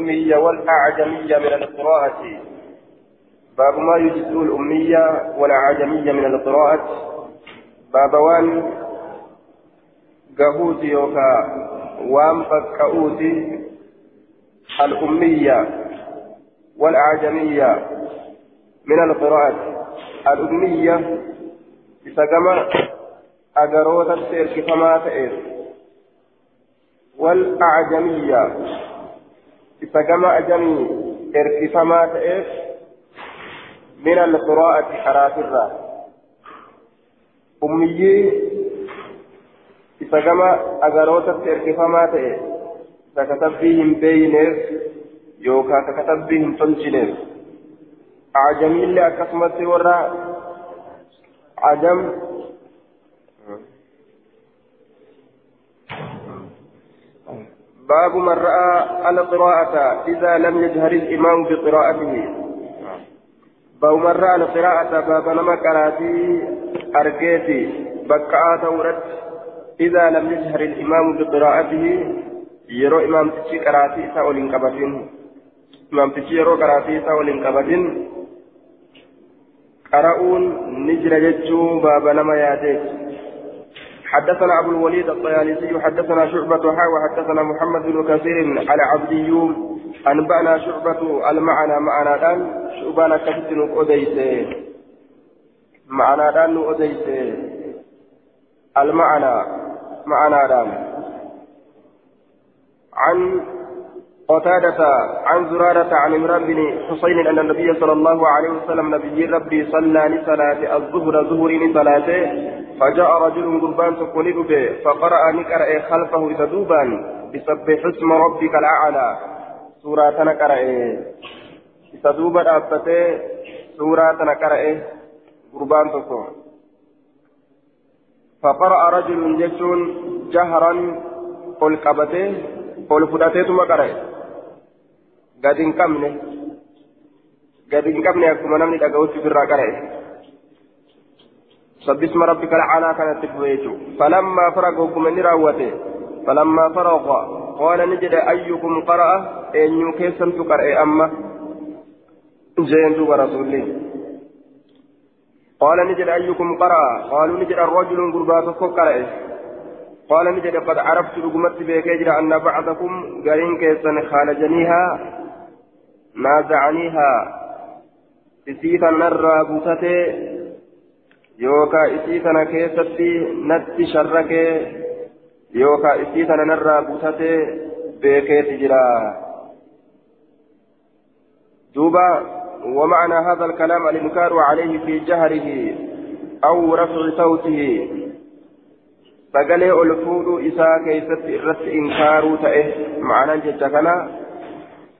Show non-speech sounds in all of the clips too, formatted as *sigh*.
الأمية والأعجمية من القراءة. باب ما يجزء الأمية والأعجمية من القراءة. باب وان قهوتي يوكا وان فكأوتي الأمية والأعجمية من القراءة. الأمية إذا كما أجروت السير كما تئر والأعجمية إذا كما أجمي إركفما تئر من القراءة حرافرة أمية إذا كما أجروت السير كما تئر فكتب فيهم بينه يوكا كتب فيهم تنجنه عجمي اللي أكسمت ورا عجم باب من رأى القراءة إذا لم يجهر الإمام بقراءته. باب من رأى القراءة باب نما قراتي أرقيتي. بكاء تورت إذا لم يجهر الإمام بقراءته يرو إمام تشي قراتي سأولين قبتين إمام تشي يرو قراتي سأولين قبتين قرؤون نجر جتشو باب نما حدثنا أبو الوليد الطيالسي حدثنا شعبة حا وحدثنا محمد بن كثير على عبدي أنبأنا شعبة المعنى معنا دان شعبانا كثير أديس معنا دان أديس المعنى معنا دان. عن قتادة عن زرارة عن عمران بن حسين أن النبي صلى الله عليه وسلم نبي ربي صلى لصلاة الظهر ظهر صلاته فجاء رجل قربان تقول به فقرأ نكر خلفه إذا دوبان بسبح اسم ربك الأعلى. سورة نكر إذا دوبا أبته سورة نكر قربان تقول فقرأ رجل جشون جهرا قل قبته قل فدته ما قرأ hin qabne. Gadi hin qabne akkuma namni dhaga'utti ofirraa qara'e سبسم ربك العلى كانت تبويته فلما فرغ من راوته فلما فرغ قال نجد أيكم قرأ أن يكسن تقرأ أما جين رسول قال نجد أيكم قرأ قالوا نجد الرجل قرباتك قرأ قال نجد قد عرفت لقمت بك أن بعضكم قرين كيسن خالجنيها نازعنيها إسيتا نرى بوتتي يوكا إسيتا كيستي نتي شركي يوكا إسيتا نرى بوتتي بيكيت جرا. دوبا ومعنى هذا الكلام الإنكار عليه في جهره أو رفع صوته. fuudhuu isaa keessatti irratti inkaaruu ta'e ma'anaan jecha kana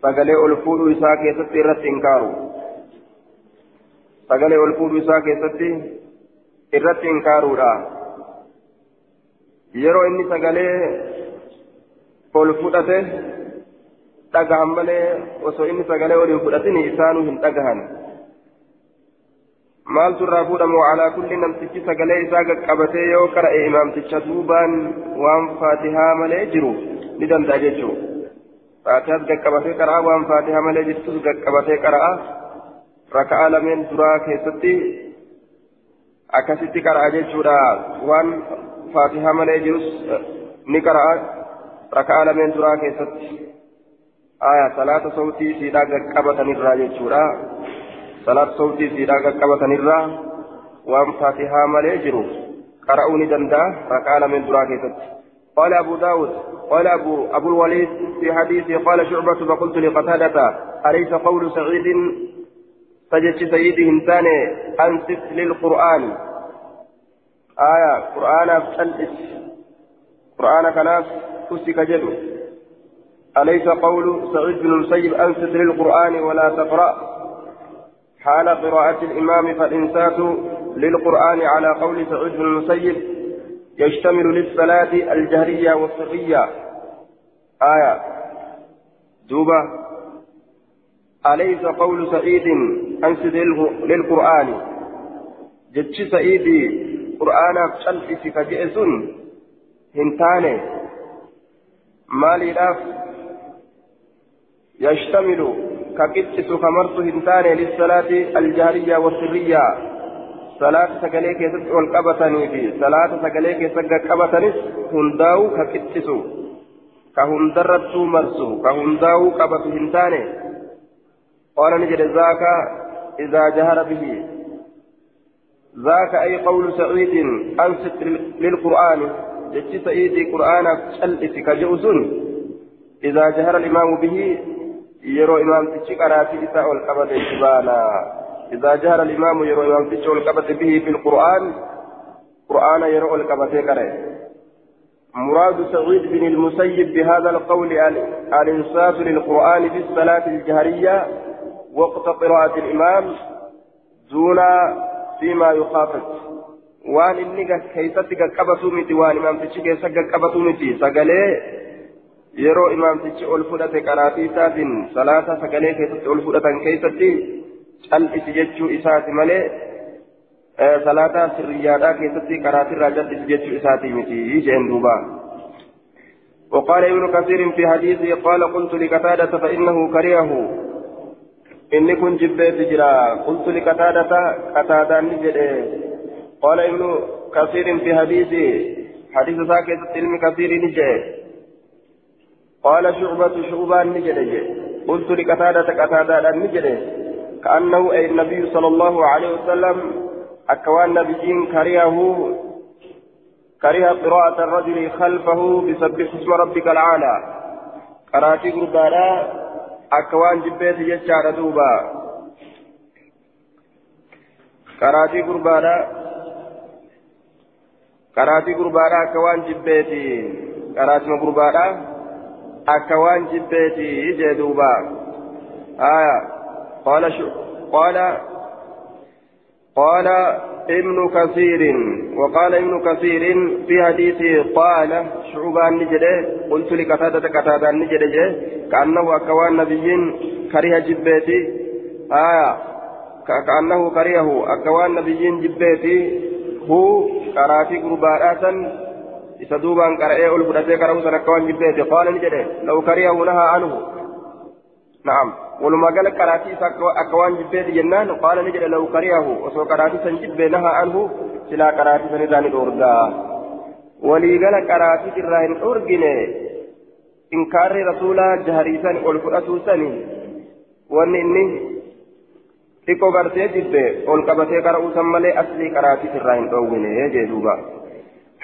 sagalee ol fuudhuu isaa keessatti irratti inkaaru sagalee ol fuudhuu isaa keessatti irratti inkaaruudha yeroo inni sagalee ol fudhate dhagahan malee osoo inni sagalee ol hin fudhatin isaanuu hin dhagahan maaltu irraa fuudhamu alaa kulli namtichi sagalee isaa qaqqabatee yoo qara'e imaamticha duubaan waan faatihaa malee jiru ni danda'a jechuudha. فاتحة قبته قرأ وان فاتحة ملي جتوس قبته قرأ ركعة لمن درا كيستي أكستي قرأ جتشورا وان فاتحة ملي جوس نقرأ ركعة لمن درا كيستي آية صلاة صوتي سيدا قبة نرى جتشورا صلاة صوتي سيدا قبة نرى وان فاتحة ملي جرو قرأوني ركعة لمن درا كيستي قال أبو داود قال أبو, أبو الوليد في حديثه قال شعبة فقلت لقتادة أليس قول سعيد؟ فجدت سيده إنسان أنصت للقرآن. آية قرآن فلس. قرآن كناس فسك جدو أليس قول سعيد بن المسيب أنصت للقرآن ولا تقرأ؟ حال قراءة الإمام فالإنسات للقرآن على قول سعيد بن المسيب. يشتمل للصلاة الجهرية والسرية آية. دوبة. أليس قول سعيد أنسد للقرآن؟ جتش سعيد قرآن شلفس كجئس هنتاني. مالي لاف. يشتمل كقدس كمرت هنتان للصلاة الجهرية والسرية صلاة سكالي كيست والقبتني في صلاة سكالي كيست قبتني هنداو كقدس كهندرت مرسو كهنداو قبت هنتان قال نجد ذاك إذا جهر به ذاك أي قول سعيد أنصت للقرآن جتي سعيد قرآن شلت كجوز إذا جهر الإمام به يرو إمام تشي قراتي إساء والقبض إبانا إذا جهر الإمام يرو إمام تشي والقبض به في القرآن قرآن يرو القبض قرأ مراد سعيد بن المسيب بهذا القول الإنصاف للقرآن في الصلاة الجهرية وقت قراءة الإمام دون فيما يخافت waan inni keessatti qaqqabatu miti waan imaamtichi keessa qaqqabatu miti sagalee yeroo imaamtichi ol fudhate qaraatii isaatiin salaata sagalee keessatti ol fudhatan cal'isi jechuu isaati malee salaata sirriyyaadhaa keessatti qaraatirraa cal'isi jechuu isaati miti jeen duuba. وقال ابن كثير في حديثه قال قلت لقتادة فإنه كرهه إني كن جبت جرا قلت لقتادة قتادة نجد قال ابن كثير في حديثه حديث ساكت علم كثير نجد قال شعبة شعبان نجد قلت لقتادة قتادة نجد كأنه أي النبي صلى الله عليه وسلم أكوان نبيين كرهه كره قراءة الرجل خلفه بسبح اسم ربك العالى قراتي قربانا أكوان جبيت جتشار دوبا. قراتي قربانا قراتي قربانا أكوان جبيتي قراتي قربانا أكوان جبيتي جدوبا آية قال شو قال قال ابن كثير وقال ابن كثير في حديثه قال شعبان نجده قلت لكتادة كتادة نجده كأنه أكوان نبيين كره جبيتي آية كأنه كرهه أكوان نبيين جبيتي هو كراتي قرباتا isa duubaan qara'ee ol fudhatee qara'uu sana akka waan jibbeeti qaala ni jedhe jibbeeti jennaan qaala ni jedhe law kariyahu osoo qaraatii san jibbee nahaa anhu silaa qaraatii san irraa ni dhoorgaa waliigala qaraatii irraa hin dhoorgine inkaarri rasuulaa jahariisan ol fudhatuu sani wanni inni xiqqoo gartee jibbe ol qabatee qara'uu san malee aslii qaraatii irraa hin dhoowwine jee duuba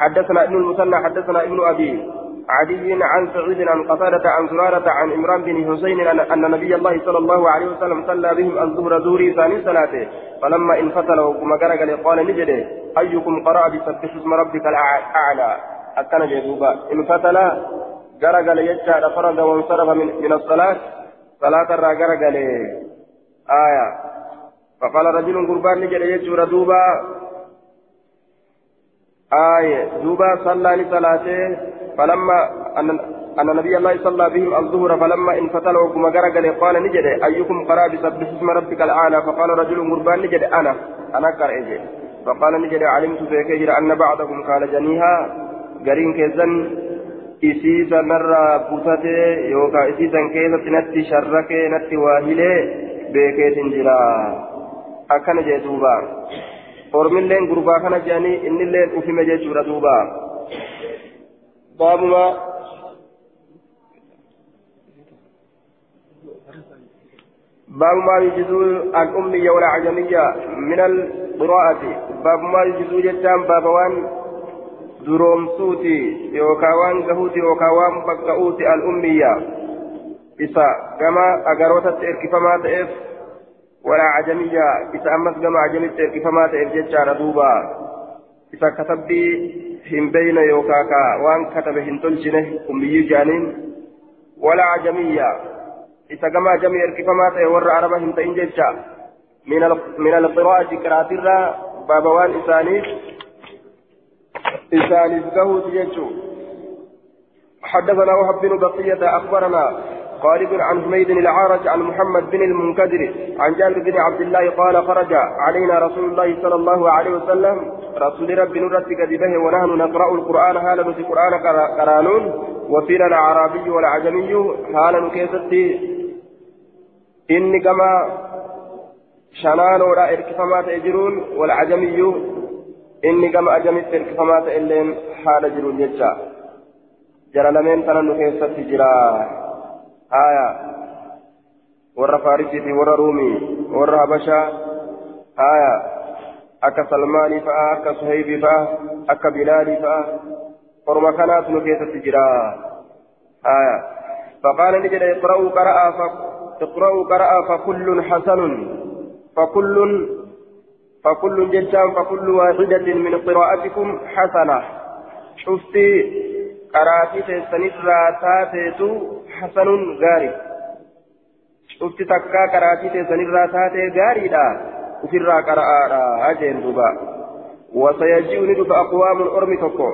حدثنا ابن المثنى حدثنا ابن ابي عدي عن سعيد عن قتادة عن زرارة عن عمران بن حسين أن نبي الله صلى الله عليه وسلم صلى بهم الظهر زوري ثاني صلاته. فلما انفتل وكما قال نجده أيكم قرأ بسبح اسم ربك الأعلى؟ أكن جدوبا. انفتل قال يجعل فرد وانصرف من, من الصلاة. صلاة الرا قال آية. فقال رجل قربان نجد يجعل دوبا. آية. دوبا صلى لصلاته. فلما أن أن نبي الله صلى بهم الظهر فلما انفتل وكما قال قال نجد أيكم قرأ بسبح اسم ربك الأعلى فقال رجل قربان نجد أنا أنا قرأ فقال نجد علمت في أن بعضكم قال جنيها قرين كيزن isiisa narraa butatee yookaan isiisan keessatti natti sharrakee natti waa hilee beekeetin jira akkana jee duuba ormilleen gurbaa kana jedhanii innilleen ufime jechuudha duuba baabuma باب ما يجوز الأمية والعجمية من القراءة. باب ما يجوز جتان باب وان درومسوتي يوكاوان قهوتي يوكاوان بقعوتي الأمية. إسا كما أقروتت إركفما تئف ولا عجمية إسا أمس كما عجمية إركفما تئف جتان دوبا. إسا كتبي هم بين يوكاكا وان كتب هم تلجنه أمي جانين ولا عجمية إذا كما جميع الكفامات ور عربة هم تنججا من من القراءة كراترة بابوان إسانيف إسانيف قهو تججو حدثنا وهب بن بقية أخبرنا خالد عن حميد العارج عن محمد بن المنكدر عن جابر بن عبد الله قال خرج علينا رسول الله صلى الله عليه وسلم. رسول رب نرت كذبه ونحن نقرأ القرآن. هالا نسي القرآن قرآنون؟ وفينا الأعرابي والعجمي هالا نكيستي؟ inni gama shanaanoodha erkifamaa ta'e jiruun wal ajamiyyuu inni gama ajamitti erkifamaa ta'e illeen haala jiruun jecha jara lameen tana faarisii fi warra ruumii warra habashaa haya akka salmaanii fa'a akka suhaybii fa'a akka bilaalii fa'a orma kanaatu nu keessatti jira haya فقال نجد اقرأوا قرأ اقرأوا قرأ فكل حسن فكل فكل ججان فكل واحدة من قراءتكم حسنة شفتي قراتي تسنسرا تاتيتو حسن غاري شفتي تكا قراتي تسنسرا تاتي غاري لا وفرا قرأ أجين دبا وسيجيء ندب أقوام أرمي تكو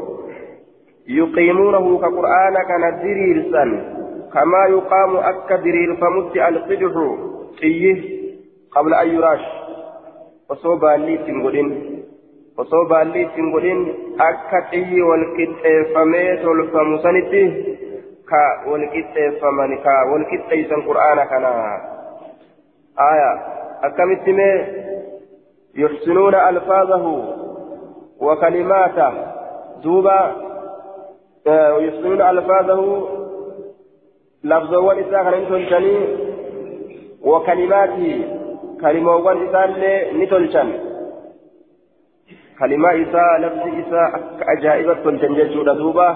يقيمونه كقرآن كان دريرسا كما يقام أكا درير فمت القدح تيه قبل أن يراش baalli ittiin godhin. Osoo baalli ittiin godhin akka xiyyi walqixxeeffamee tolfamu sanitti ka walqixxeeffaman ka walqixxeeysan qur'aana kana aya akkamitti mee yuxsinuuna alfaazahu wa kalimaata duuba yuxsinuuna alfaazahu lafzowwan isaa kana ni tolchanii wa kalimaatihi kalimoowwan isaallee ni tolchan kalimaa isaa lafti isaa akka ajaa'ibatti tolchan jechuudha duuba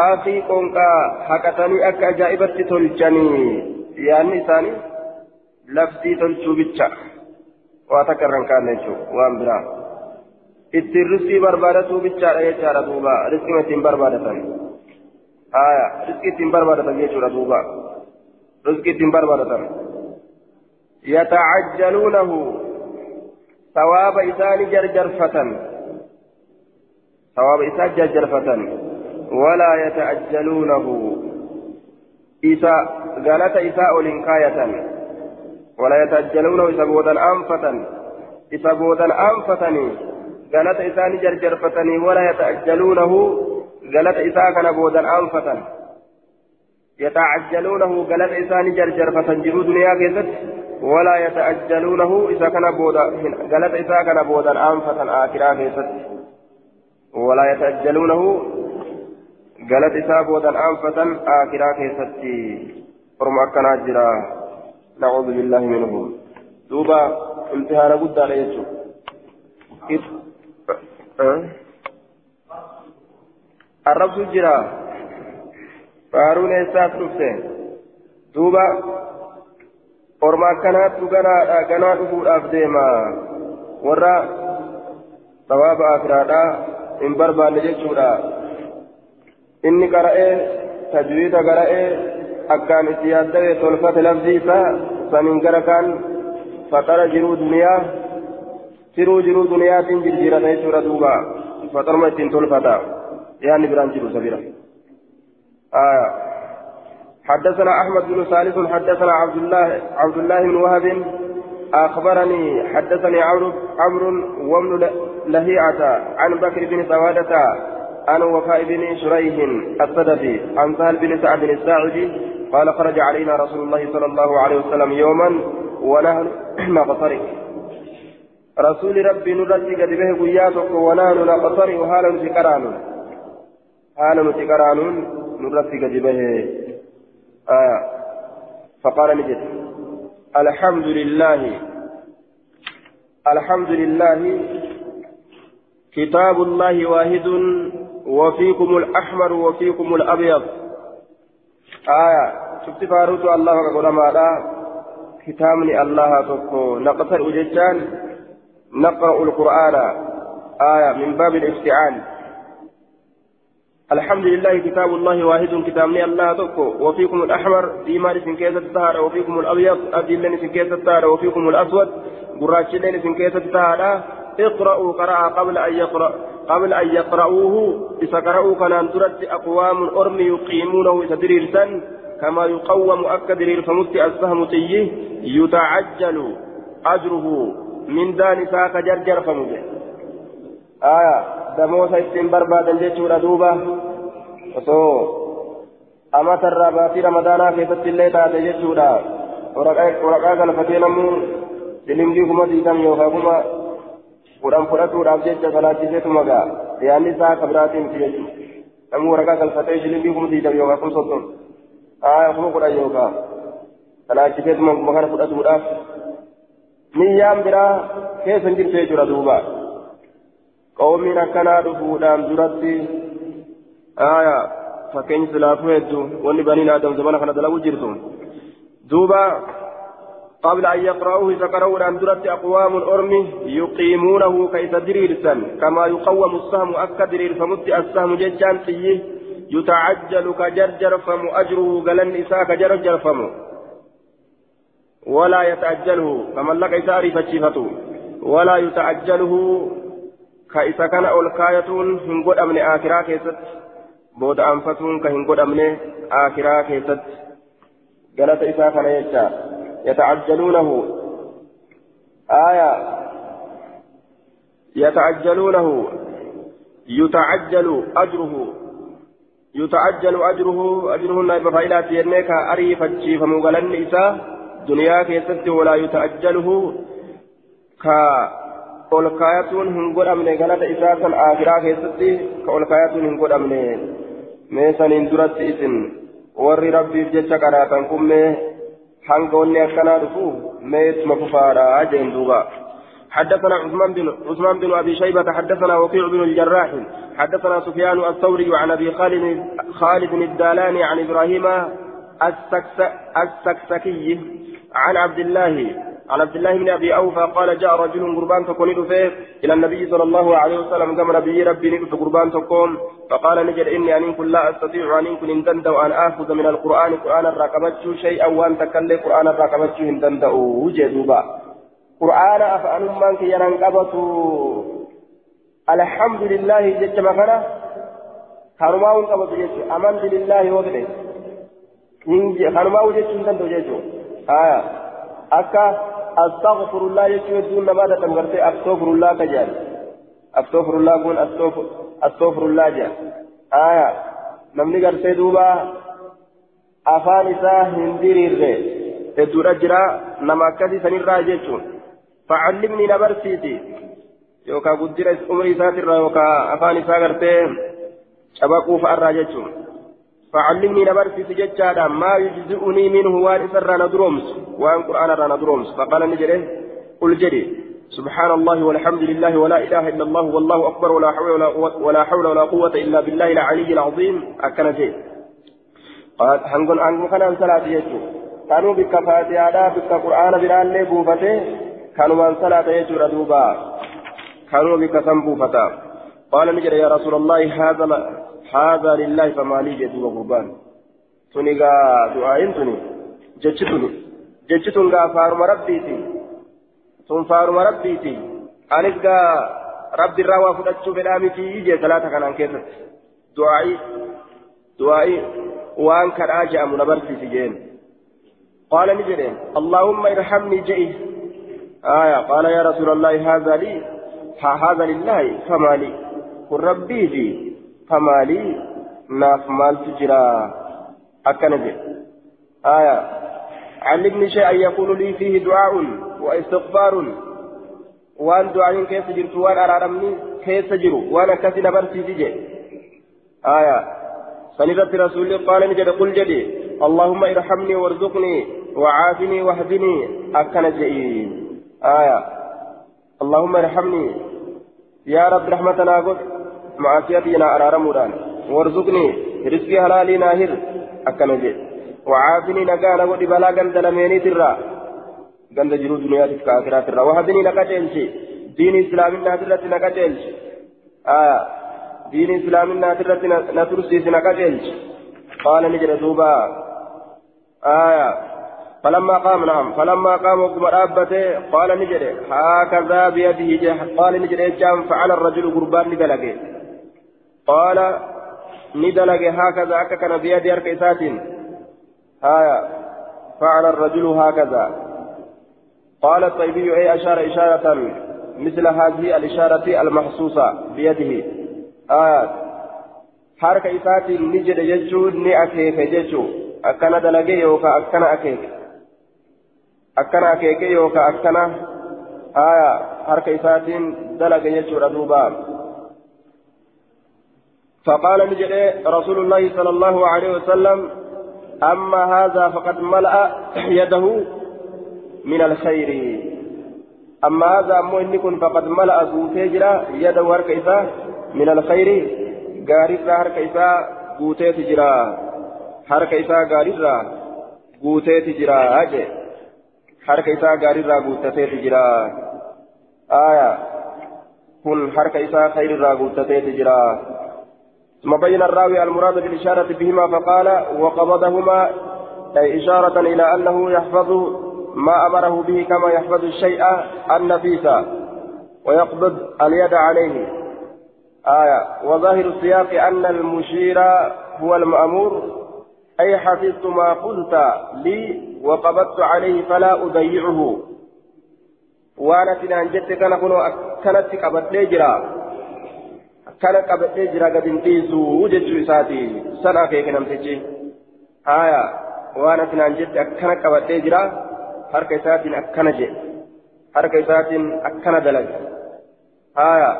aafii qoonqaa haqatanii akka ajaa'ibatti tolchanii yaanni isaanii laftii tolchuu bicha waa takka irra hin kaanne jechuudha waan biraa ittiin riskii barbaadatuu bichaadha jechaadha duuba riskii ittiin barbaadatan aya riskii ittiin barbaadatan jechuudha duuba رزق الدين بربرة يتعجلونه ثواب إسان جرجرفة ثواب إسان جرجرفة ولا يتعجلونه إساء غلط إساء لنكاية ولا يتعجلونه إسا بودا أنفة إسا بودا أنفتني غلط إسان جرجرفتني ولا يتعجلونه غلط إساء كان بودا أنفة يتعجلونه قالت إسان جرجر فتنجروا دنيا كذت ولا يتعجلونه إذا كان بودا قالت إذا كان بودا أنفة آخرا كذت ولا يتعجلونه قالت بودا أنفة آخرا كذت فرم أكنا جرا نعوذ بالله منه دوبا امتحان قد عليه الرب جرا faaruun eessaas dhufte duuba orma akkanaattu ganaadha ganaa dhufuudhaaf deema warra sawaaba akiraadhaa barbaanne jechuudha inni qara'ee tajwiida qara'ee akkaan itti yaaddawee tolfate lafzi isaa saniin gara kaan faxara jiruu duniyaa tiruu jiruu duniyaatiin jirjiirata jechuudha duuba faxaruma ittiin tolfata yaanni biraan jiru sabira آية حدثنا أحمد بن ثالث حدثنا عبد الله عبد الله بن وهب أخبرني حدثني عمرو عمرو وابن لهيعة عن بكر بن سوادة عن وفاء بن شريح الصدفي عن سهل بن سعد الساعدي قال خرج علينا رسول الله صلى الله عليه وسلم يوما ونحن *clears throat* نقترب رسول ربي نرتي قد به قياتك ونحن نقترب حالا سكران حالا سكران نرتي قد به. آه فقال نجد الحمد لله الحمد لله كتاب الله واحد وفيكم الأحمر وفيكم الأبيض. آية شفت فاروت الله قول ما لا كتابني الله تكو. نقصر أججان نقرأ القرآن. آية من باب الافتعال الحمد لله كتاب الله واحد كتابني الله تكو. وفيكم الأحمر ديمان في كيسة التهارة وفيكم الأبيض أدلين في كيسة التهارة وفيكم الأسود قراتشلين في كيسة التهارة اقرأوا قرأ قبل أن يقرأ قبل أن يقرأوه إذا قرأوا كان ترد أقوام أرمي يقيمونه إذا دريرسا كما يقوم أكدرير فمت السهم تيه يتعجل أجره. من دان ساك جرجر فمجه. آية. دموسا ittiin barbaadan jechuudha duuba osoo أما ترى باتي رمضانا كيست اللي تاتي جتشودا ورقا كان فتينمو سلمدي كما ديدم يوكا كما قرآن فراتو jecha salaachiseetuma gaa yaanni isaa kabiraatiin fi jechuudha namni waraqaa galfatee shilingii kuma diidam yookaan kuma soddon haa kuma kudhan yookaan salaachiseetuma kuma kana fudhatuudhaaf niyyaan biraa keessa hin jirtu jechuudha duuba qawmiin akkanaa dhufuudhaan duratti aayaa fakkeenyi silaafuu hedduu wanni baniin aadam zamana kana dalagu jirtu duuba قبل أن يقرأوه فقرأوا أن درت أقوام الأرم يقيمونه كيف دريرسا كما يقوم السهم أكا درير فمت السهم ججان فيه يتعجل كجرجر فم أجره قلن إساء كجرجر فم ولا يتعجله كمن لك إساري فشيفته ولا يتعجله كإسا كان أولكاية هنقود أمن آخرا كيست. بود أنفتون كهنقود أمن آخرا كيست. قالت إساء كان يجا. يتعجلونه آية يتعجلونه يتعجل أجره يتعجل أجره أجره النائب فإلى ينك أري فتشي فمغلن إسا دنيا كيست ولا يتعجله كا olkaayatuun hin godhamne galata isaa san aakiraa keessatti ka olkaayatuun hin godhamne meesaniin duratti isin warri rabbiif jecha qaraatan حنقوني أكنا رفوه ميت مكفارا أجين دوبا حدثنا عثمان بن عثمان بن ابي شيبه حدثنا وكيع بن الجراح حدثنا سفيان الثوري عن ابي خالد خالد الدالاني عن إبراهيم السكس السكسكي عن عبد الله عن عبد الله بن أبي أوفى قال جاء رجل قربان تكون فيه إلى النبي صلى الله عليه وسلم كما نبي ربي نقف قربان تكون. فقال نجد إني أن كن لا أستطيع أن كن ان تندو أن آخذ من القرآن قرآن الرقبت شيئا وأن تكلم قرآن الرقبت ان تندو وجدوبا. قرآن أفعل من كي ينقبت الحمد لله جت مكانا كانوا قبض جت أمنت لله وغيره كانوا وجدت ان تندو جتو آية أكا أستغفر الله يجوا دون ما تتمغرتي أستغفر الله كجال أستغفر الله كون أستغفر الله جال آية نمني غرتي دوبا أفان إساه هندير الدورة جرا نما كدي سنرى جيتون فعلمني نبرسيتي يوكا قدر أمري ساتر يوكا أفان إساه غرتي شبكوا فأرى جيتون فعلمني نبرسي سججادا ما يجزئني منه وان إسر ندرومس وان قرآن ندرومس فقال نجري قل جري. سبحان الله والحمد لله ولا إله إلا الله والله أكبر ولا حول ولا, ولا حول ولا قوة إلا بالله العلي العظيم. أكن جي. قال هنقول أن كان صلاة يجو. كانوا بك فاتحة بك قرآن بلال لي بوفته. كانوا من صلاة يجو ردوبا. كانوا بك سنبوفتا. قال نجري يا رسول الله هذا هذا لله فما لي جدوا قربان تنيغا دعاء تني جتشتني جتشتن غا فارم ربيتي تن فارم ربيتي غا ربي الروا فدتشو بلامتي يجي ثلاثة كان كيست دعائي دعائي. وان كان آجأ منبرتي سجين قال نجرين اللهم ارحمني جئي. آية قال يا رسول الله هذا لي هذا لله فما لي. قل ربي لي فمالي ناف مال تجرى أكنجي آية علمني شيئا يقول لي فيه دعاء واستغفار وان دعاء كيف جرت وان أرارمني كيف جروا وأنا كسل برسي تجي آية سنرت رسول قال نجد قل جدي اللهم ارحمني وارزقني وعافني واهدني أكنجي آية اللهم ارحمني يا رب رحمتنا قل معصيتنا أرارمودان. وارزقني رزقي حلالي ناهر أكنا جي وعافني نقانا ودي بلا قند لميني ترى. قند جرو دنيا تفكا آخرة ترى. وهدني نقاتلشي دين إسلام ناترة نقاتلشي آه دين إسلام ناترة نترسيس نقاتلشي قال نجر دوبا آية فلما قام نعم فلما قام وقم رابته قال نجد هكذا بيده قال نجد جام فعل الرجل قربان لدلقه قال ندلق هكذا أككن بيد أركيسات هايا فعل الرجل هكذا قال الطيبي أي أشار إشارة مثل هذه الإشارة المحسوسة بيده آيات ni jedhe jechuun ni akeeke jechuun akkana dalage yookaan akkana akeeke akkana akeeke yookaan akkana haya harka isaatiin dalage jechuudha duuba. فقال نجد رسول الله صلى الله عليه وسلم أما هذا فقد ملأ يده من الخير. أما هذا أمو إني كن فقد ملأ زوتيجرا يده هركيسا من الخير قارب هركيسا زوتيجرا هركيسا قارب زوتيجرا أجي. هركيسا قارب زوتيجرا آية. كن هركيسا خير زوتيجرا ثم بين الراوي المراد بالإشارة بهما فقال وقبضهما أي إشارة إلى أنه يحفظ ما أمره به كما يحفظ الشيء النفيس ويقبض اليد عليه. آية وظاهر السياق أن المشير هو المأمور أي حفظت ما قلت لي وقبضت عليه فلا أضيعه. وأنا تنانجت كان كانت قبضت جرا. Kana qabadhee jira gad hin dhiisu jechuu isaati san akeeke namtichi haya waan asinaan jette akkana qabadhee jira harka isaatiin akkana jedhe harka isaatiin akkana dalage haya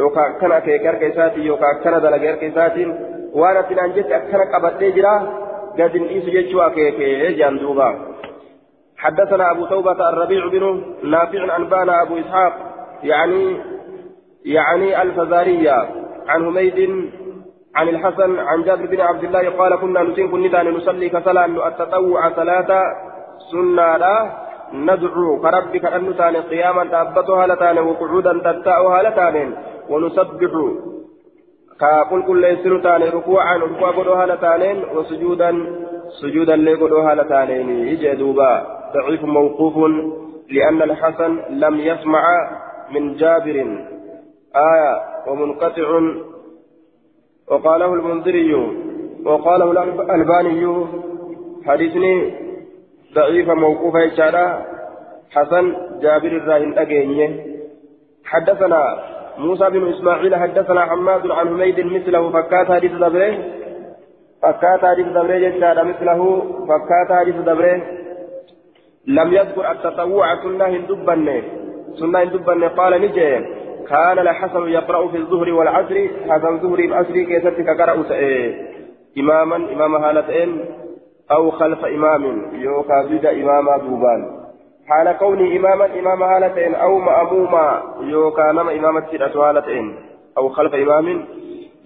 yookaan akkana akeeke harka isaatiin yookaan akkana dalage harka isaatiin waan asinaan jette akkana qabadhee jira gad hin dhiisu jechuu akeeke jaan duuba حدثنا أبو توبة الربيع بن نافع أنبانا أبو إسحاق يعني يعني الفزارية عن حميد عن الحسن عن جابر بن عبد الله قال كنا نسين كنا نصلي كصلاة التطوع صلاة سنة لا ندعو كربك أن نتاني قياما تأبتها لتان وقعودا تتاؤها لتان ونسبح كقل كل يسر تاني ركوعا ركوع قدوها لتانين وسجودا سجودا لقدوها لتانين يجي دوبا. ضعيف موقوف لأن الحسن لم يسمع من جابر. آية ومنقطع وقاله المنذري وقاله الألباني حديثني ضعيف موقوف إشارة حسن جابر الراهن أجيني حدثنا موسى بن إسماعيل حدثنا حماد عن حميد مثله فكات حديث دبره. فكات حديث دبره جشارة مثله فكات حديث دبره. لم يذكر التطوع سنة هندبني سنة هندبني قال نجي. كان الحسن يقرأ في الظهر والعصر حسن ظهر العصر كيست كقرأ إماما إمام هالتين أو خلف إمام يوكا زيد إماما دوبان. حال كوني إماما إمام هالتين أو مأموما يوكا نما إمامة سيدة هالتين أو خلف إمام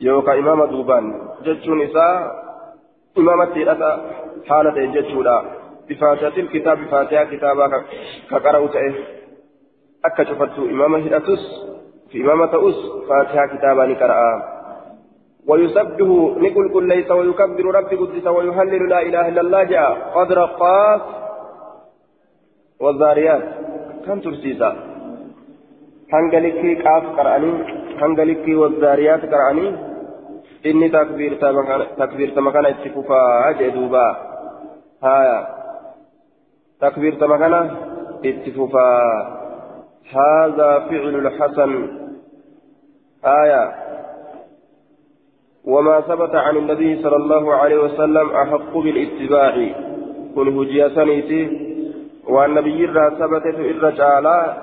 يوكا إمام دوبان. جتشون إساء إمامة سيدة هالتين جتشولا. بفاتحة الكتاب فاتحة كتابا كقرأ أكا شفتو إمامة في إمامة أس فاتحة كتابا نقرأ ويسبه نقول كل ليس ويكبر رب قدس ويهلل لا إله إلا الله جاء قدر قاف والذاريات كم ترسيسا هنجلكي قاف قرأني هنجلكي والذاريات قرأني. إني تكبير تكبير تمكان اتفوفا جدوبا هايا. تكبير تمكان اتفوفا هذا فعل الحسن. آية. وما ثبت عن النبي صلى الله عليه وسلم أحق بالاتباع. كن هجيا سنيتي. والنبي إرى ثبتت جالا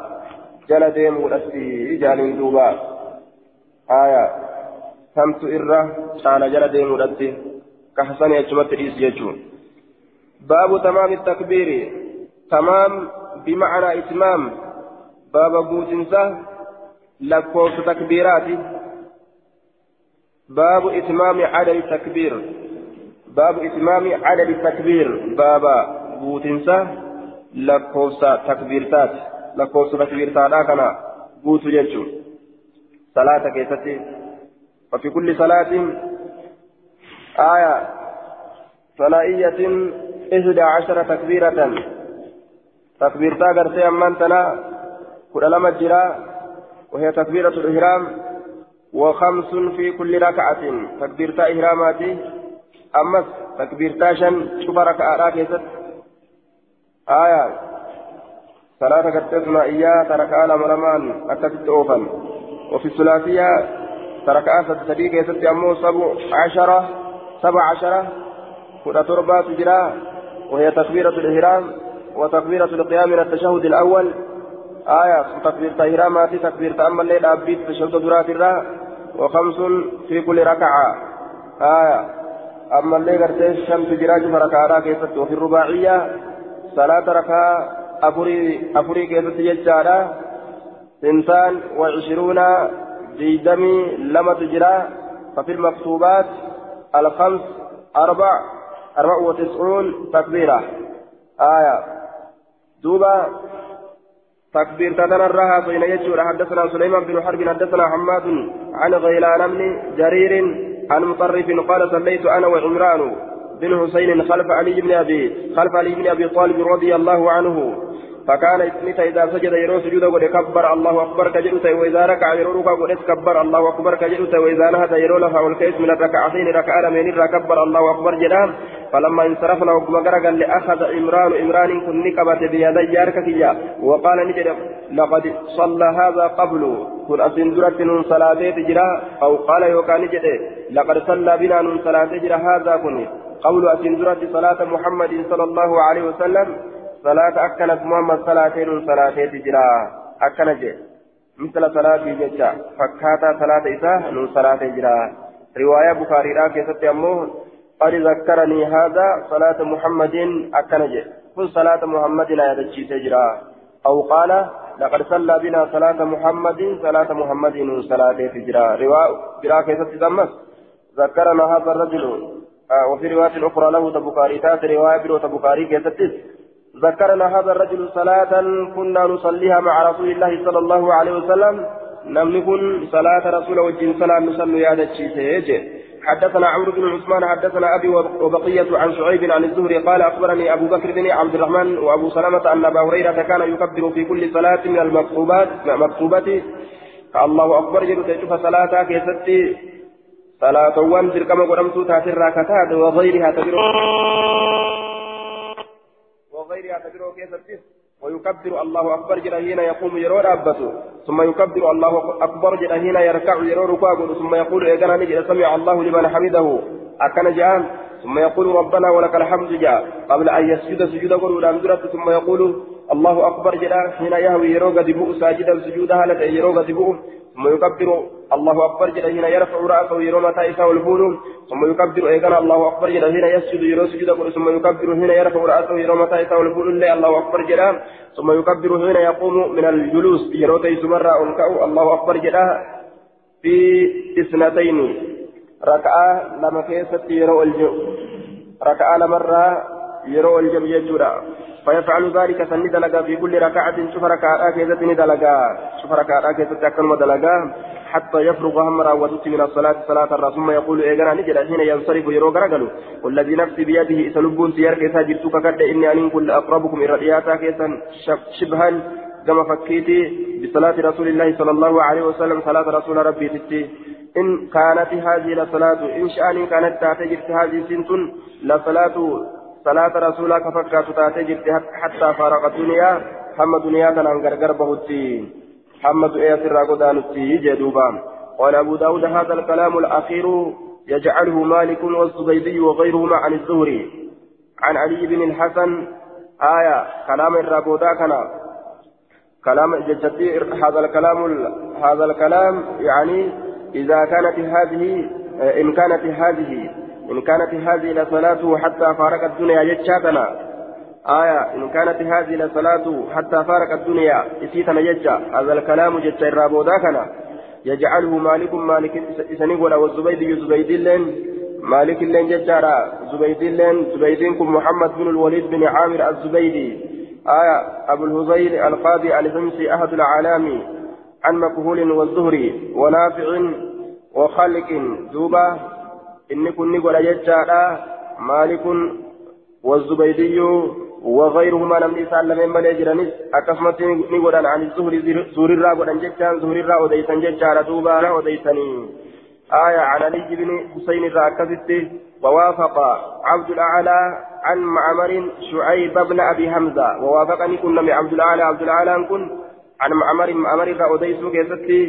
جل ديم ولستي جال دوبا. آية. ثمت إرى جال جل ديم ولستي كحسن يجمت ريس يجون. باب تمام التكبير. تمام بمعنى إتمام. باب قوتنسا لكوف تكبيرات باب إتمام عدد التكبير باب إتمام عدد التكبير باب قوتنسا لكوف تكبيرتات لكوف تكبيرتات كان قوت يجو صلاة كيستي وفي كل صلاة آية ثنائية إحدى عشر تكبيرة تكبيرتا قرتي أمانتنا كل لما جرا وهي تكبيرة الإحرام وخمس في كل ركعة. تكبيرتا إحراماتي. أمس تكبيرتا شن شوف ركعة كيست. آية. صلاة كتسمى إياه ترك على مرمان أكتت أوفا وفي الثلاثية تركعة سدي كيست أمو سبع عشرة سبع عشرة كنا تربة تجرى وهي تكبيرة الإحرام. وتكبيرة القيام من التشهد الأول. آية تكبيرة إحرامات تكبيرة أما الليل أبيت تشهد درات الرا وخمس في كل ركعة. آية أما الليل قرتي الشمس جراج فركعة كيست وفي الرباعية صلاة ركعة أفري أفري كيست ججارة. سنتان وعشرون ديدمي لما تجرى ففي المكتوبات الخمس أربع أربع وتسعون تكبيرة. آية دوبا تكبير تتنرها بين يجور. حدثنا سليمان بن حرب حدثنا حماد عن غيلان بن جرير عن مطرف قال صليت أنا وعمران بن حسين خلف علي بن أبي خلف علي بن أبي طالب رضي الله عنه. فكان إثنيت إذا سجد يرو سجود قد كبر الله أكبر كجلت وإذا ركع يرو ركع قد كبر الله أكبر كجلت وإذا نهد يرو لها والكيس من الركعتين ركع لمن كبر الله أكبر جلام فلما انصرفنا وكما قال لأخذ عمران عمران كن نكبت بيدي ياركتيا وقال نجد لقد صلى هذا قبل كن أسندرت من صلاة تجرى أو قال يوكا نجد لقد صلى بنا من صلاة تجرى هذا كن. قول أسندرت صلاة محمد صلى الله عليه وسلم. صلاة أكنت محمد صلاتين صلاتين تجرى أكنت مثل صلاة ججا فكاتا صلاة إساء من صلاة تجرى رواية بخاري لا كيست أمه قد ذكرني هذا صلاة محمد أكنت كن صلاة محمد لا يدجي تجرى أو قال لقد صلى بنا صلاة محمد صلاة محمد من صلاة تجرى رواية برا كيست تمس ذكرنا هذا الرجل آه وفي رواية أخرى له تبكاري تات رواية برو تبكاري كيست ذكرنا هذا الرجل صلاة كنا نصليها مع رسول الله صلى الله عليه وسلم. لم نكن صلاة رسول وجه صلاة نصلي يا دتشيسه حدثنا عمرو بن عثمان حدثنا أبي وبقية عن شعيب عن الزهري قال أخبرني أبو بكر بن عبد الرحمن وأبو سلمة أن أبا هريرة كان يكبر في كل صلاة من المكتوبات مكتوبه الله أكبر جل تشوف صلاتك يا ستي صلاة وان تركم قدمت تاتر راكتات وغيرها تبرو وغيرها تبرو كيف ويكبر الله أكبر جل حين يقوم يرو رابته ثم يكبر الله أكبر جل حين يركع يرو ركوع ثم يقول إذا نجد سمع الله لمن حمده. أكن جان ثم يقول ربنا ولك الحمد جاء. قبل أن يسجد سجود قول ثم يقول الله أكبر جل حين يهوي يرو قد ساجدا سجودها لك يرو قد ثم يكبر الله أكبر جل حين يرفع رأسه يرو متى إساء الفول ثم يكبر أيضا الله أكبر جل حين يسجد يرو سجود ثم يكبر حين يرفع رأسه يرو متى إساء الفول الله أكبر جل. ثم يكبر حين يقوم من الجلوس يرو تيس مرة أنكأ. الله أكبر جل. في اثنتين. ركعة لما كيست الجو. ركعة لمرة يرو الجو يجورا فيفعل ذلك سن دلقا في كل ركعة شوف ركعة كيست دلقا شوف ركعة دلقا حتى يفرغ هم راوتت من الصلاة صلاة الرسول ثم يقول إيقنا نجد حين ينصرف يرو غرقلو والذي نفسي بيده سلبون سيار كيسا جرتك كد إني أن كل أقربكم إلى رئياتا كيسا شبها كما فكيتي بصلاة رسول الله صلى الله عليه وسلم صلاة رسول ربي تتي إن كانت هذه لصلاة إن شأن كانت تاتجرت هذه سنة لصلاة صلاة رسولك فكات تاتجرت حتى فارق الدنيا. حمى دنيا كان غرغر بهتي حمى دنيا سر قدانتي جدوبا قال أبو داود هذا الكلام الأخير يجعله مالك والزبيدي وغيرهما عن الزهري. عن علي بن الحسن. آية كلام الرابودا كان كلام هذا الكلام هذا الكلام يعني إذا كانت هذه إن كانت هذه إن كانت هذه لصلاته حتى فارق الدنيا جتشاتنا آية إن كانت هذه لصلاته حتى فارق الدنيا إسيتنا جتشا هذا الكلام جتشا الرابو ذاكنا يجعله مالك مالك إسنقول والزبيدي زبيدي لين مالك لين جتشارا زبيدي لين زبيدين محمد بن الوليد بن عامر الزبيدي. آية أبو الهزيل القاضي الهمسي أحد العالم عن مكهول والزهري ونافع وخلق دوبا. إني كن نقول جتشارا مالك والزبيدي وغيرهما لم يسأل لمن من يجرنس أكسمت نقول عن الزهري زهري الرا قد جتشان زهري الرا وديتن جتشارا دوبا وديتني آية عن علي بن حسين الراكزت ووافق عبد الأعلى عن معمر شعيب بن أبي حمزة ووافقني كنا من عبد الأعلى عبد الأعلى كن عن معمر معمر الرا وديسو كيستي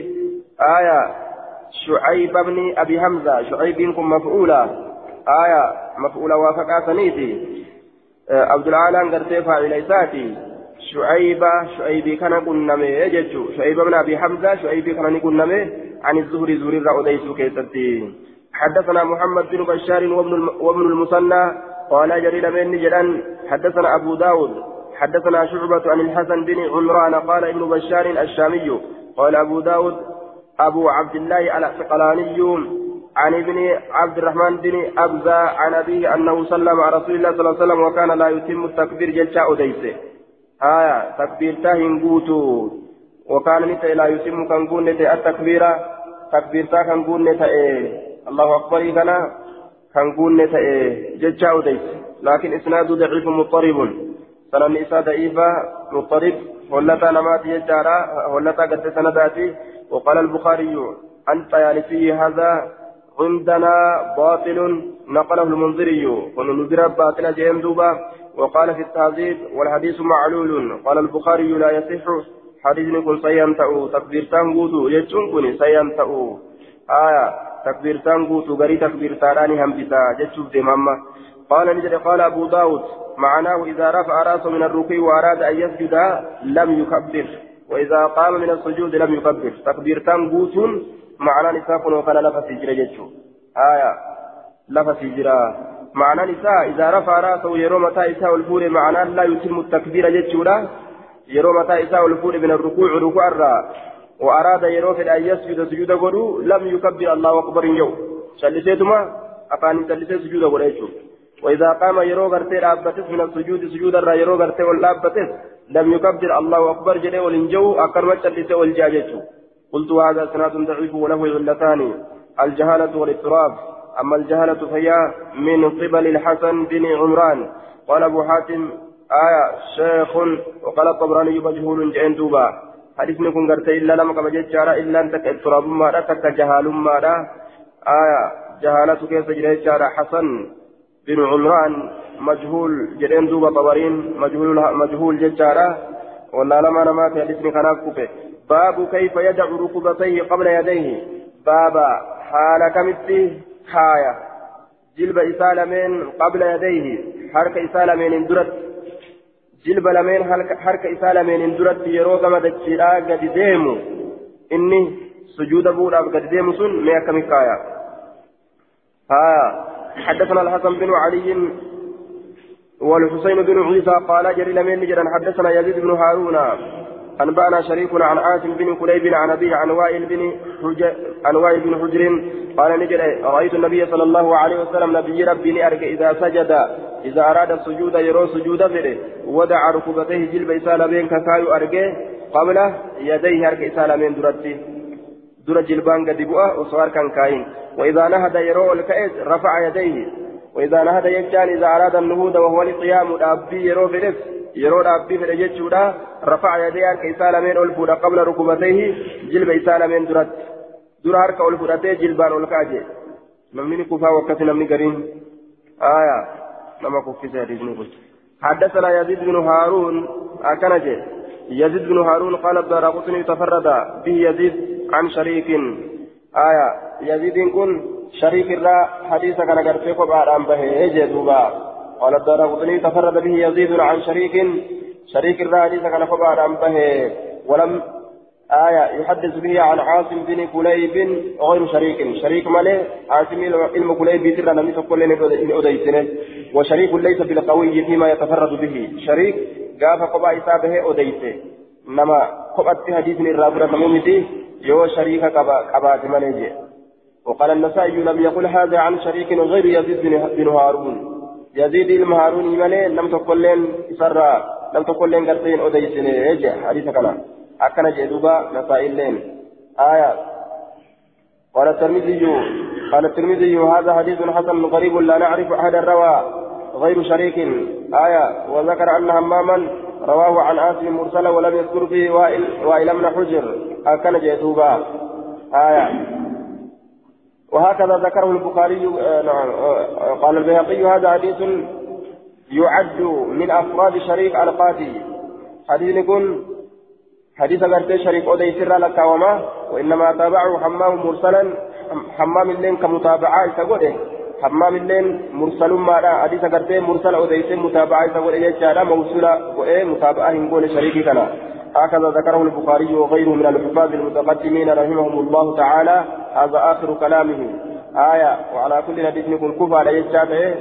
آية شعيب بن أبي حمزة. شعيب بن مفعولة آية مفعولة وافقا سنيتي آه عبد العالى قرتي فاعل إساتي شعيب شعيب كان قنمي يجتشو شعيب بن أبي حمزة شعيب كان قنمي. عن الزهري زهري رأوديس كيستي. حدثنا محمد بن بشار وابن, وابن المثنى. قال جرير من جلان حدثنا أبو داود. حدثنا شعبة عن الحسن بن عمران. قال ابن بشار الشامي. قال أبو داود أبو عبد الله العسقلاني عن ابن عبد الرحمن بن أبزة عن أبيه أنه سلم على رسول الله صلى الله عليه وسلم وكان لا يتم التكبير جلشاء أديسه. آية تكبير تاهن قوتو وكان نتا لا يتم كان قول التكبير. تكبير تاهن قول الله أكبر كان كان قول جلشاء أديسه. لكن إسناد ضعيف مضطرب. سنن إسا ضعيفة مضطرب. هلتا نماتي يجارا هلتا قد سنداتي. وقال البخاري عن طيالسي هذا عندنا باطل نقله المنذري. وننذر باطل جيم دوبا. وقال في التهذيب والحديث معلول. قال البخاري لا يصح. حديث كن سينتأو تكبير تنقوتو يجون كن سينتأو آية تكبير تنقوتو غري تكبير تاراني همبتا جتشوف دي ماما. قال نجد قال أبو داود معناه إذا رفع رأسه من الركوع وأراد أن يسجد لم يكبر. وإذا قام من السجود لم يكبر. تكبير تنقوت معنى نساء وكان لفظ سجرة جتشو. آية. لفظ سجرة. معنى نساء إذا رفع رأسه يرو متى إساء الفور معنى لا يتم التكبير جتشو لا. يرو متى إساء الفور من الركوع ركوع الرا. وأراد يرو في أن يسجد سجود قدو لم يكبر الله أكبر يوم. شلسيتما أفاني شلسيت سجود قدو وإذا قام يرو غرتي رابتس من السجود سجود الرا يرو غرتي واللابتس لم يكبر الله أكبر جل والإنجو أكرم تلت والجاجة. قلت هذا سناد ضعيف وله علتان. الجهالة والاضطراب. أما الجهالة فهي من قبل الحسن بن عمران. قال أبو حاتم آية شيخ وقال الطبراني مجهول جئن دوبا. حديث نكون قرتي إلا كما جيتشارا إلا أن تك اضطراب ما تك جهال ما آية جهالة كيف جيتشارا حسن؟ بن عمران مجهول جدين دوبا طبرين مجهول مجهول ججارة ولا لما نما في حديث خناف باب كيف يدع ركبتيه قبل يديه. بابا حال كمتي حاية جلب إسالمين قبل يديه. حرك إسالمين اندرت. جلب لمين حرك إسالمين اندرت. يرو كما قد ديمو. إني سجود بولا قد ديمو سن ميكا مكايا ها. حدثنا الحسن بن علي والحسين بن عيسى قال جري لمن نجرا حدثنا يزيد بن هارون. أنبأنا شريك عن عاصم بن كليب عن أبيه عن وائل بن حجر عن وائل بن حجر قال نجري رأيت النبي صلى الله عليه وسلم نبي ربي أرك إذا سجد إذا أراد السجود يرى سجود فره ودع ركبتيه جلب إسال بين كفاي أرجه قبل يديه أرك إسال من درته در جلبان قد بؤه وصار كان كاين. وإذا نهد يرو الكأس رفع يديه. وإذا نهد يجان إذا أراد النهوض وهو القيام الأبي يرو في يرو الأبي في الججودة رفع يديه كيسال من ألفود قبل ركبتيه. جلب إسال من درت. در هرك ألفودته جلبان الكاجي نمني كفا وقت نمني قرين. آية. نما كفي سيدي حدثنا يزيد بن هارون. أكنجي يزيد بن هارون قال الدار قطني تفرد به يزيد عن شريك. آية. يزيد كن شريك الرا حديث كان قرتي قبعة عن به جدوبا قال الدار قطني تفرد به يزيد عن شريك شريك الرا حديث كان عن به ولم آية يحدث به عن عاصم بن كليب غير شريك. شريك ماله عاصم علم كليب بيتر لم يتقل أديسنه وشريك ليس بالقوي فيما يتفرد به. شريك قاف قبا إسابه أديسه نما قبت حديث الرابرة ممتي يو شريك قبات مالجي وقال النسائي لم يقل هذا عن شريك غير يزيد بن هارون. يزيد المهارون مالي لم تقل لين سرى لم تقل لين قرتين أديسن يجي حديث كلام؟ أكن جدوبا نسائي لين. آية. قال الترمذي قال الترمذي هذا حديث حسن غريب لا نعرف أحد روى غير شريك. آية. وذكر أن هماما رواه عن عاصم مرسلا ولم يذكر فيه وائل وائل بن حجر. أكن جدوبا. آية. وهكذا ذكره البخاري آه نعم آه قال البيهقي هذا حديث يعد من أفراد شريك القاتي حديث يكون حديث غرتي شريك أودي سر لك وما وإنما تابعه حمام مرسلا حمام اللين كمتابعة تقول حمام اللين مرسل ما لا حديث غرتي مرسل أودي سر متابعة تقول إيه جالا موصولة وإيه متابعة هنقول شريكي كنا. هكذا ذكره البخاري وغيره من الحفاظ المتقدمين رحمهم الله تعالى هذا آخر كلامه. آية وعلى كل حديث نكون كفى على يجاب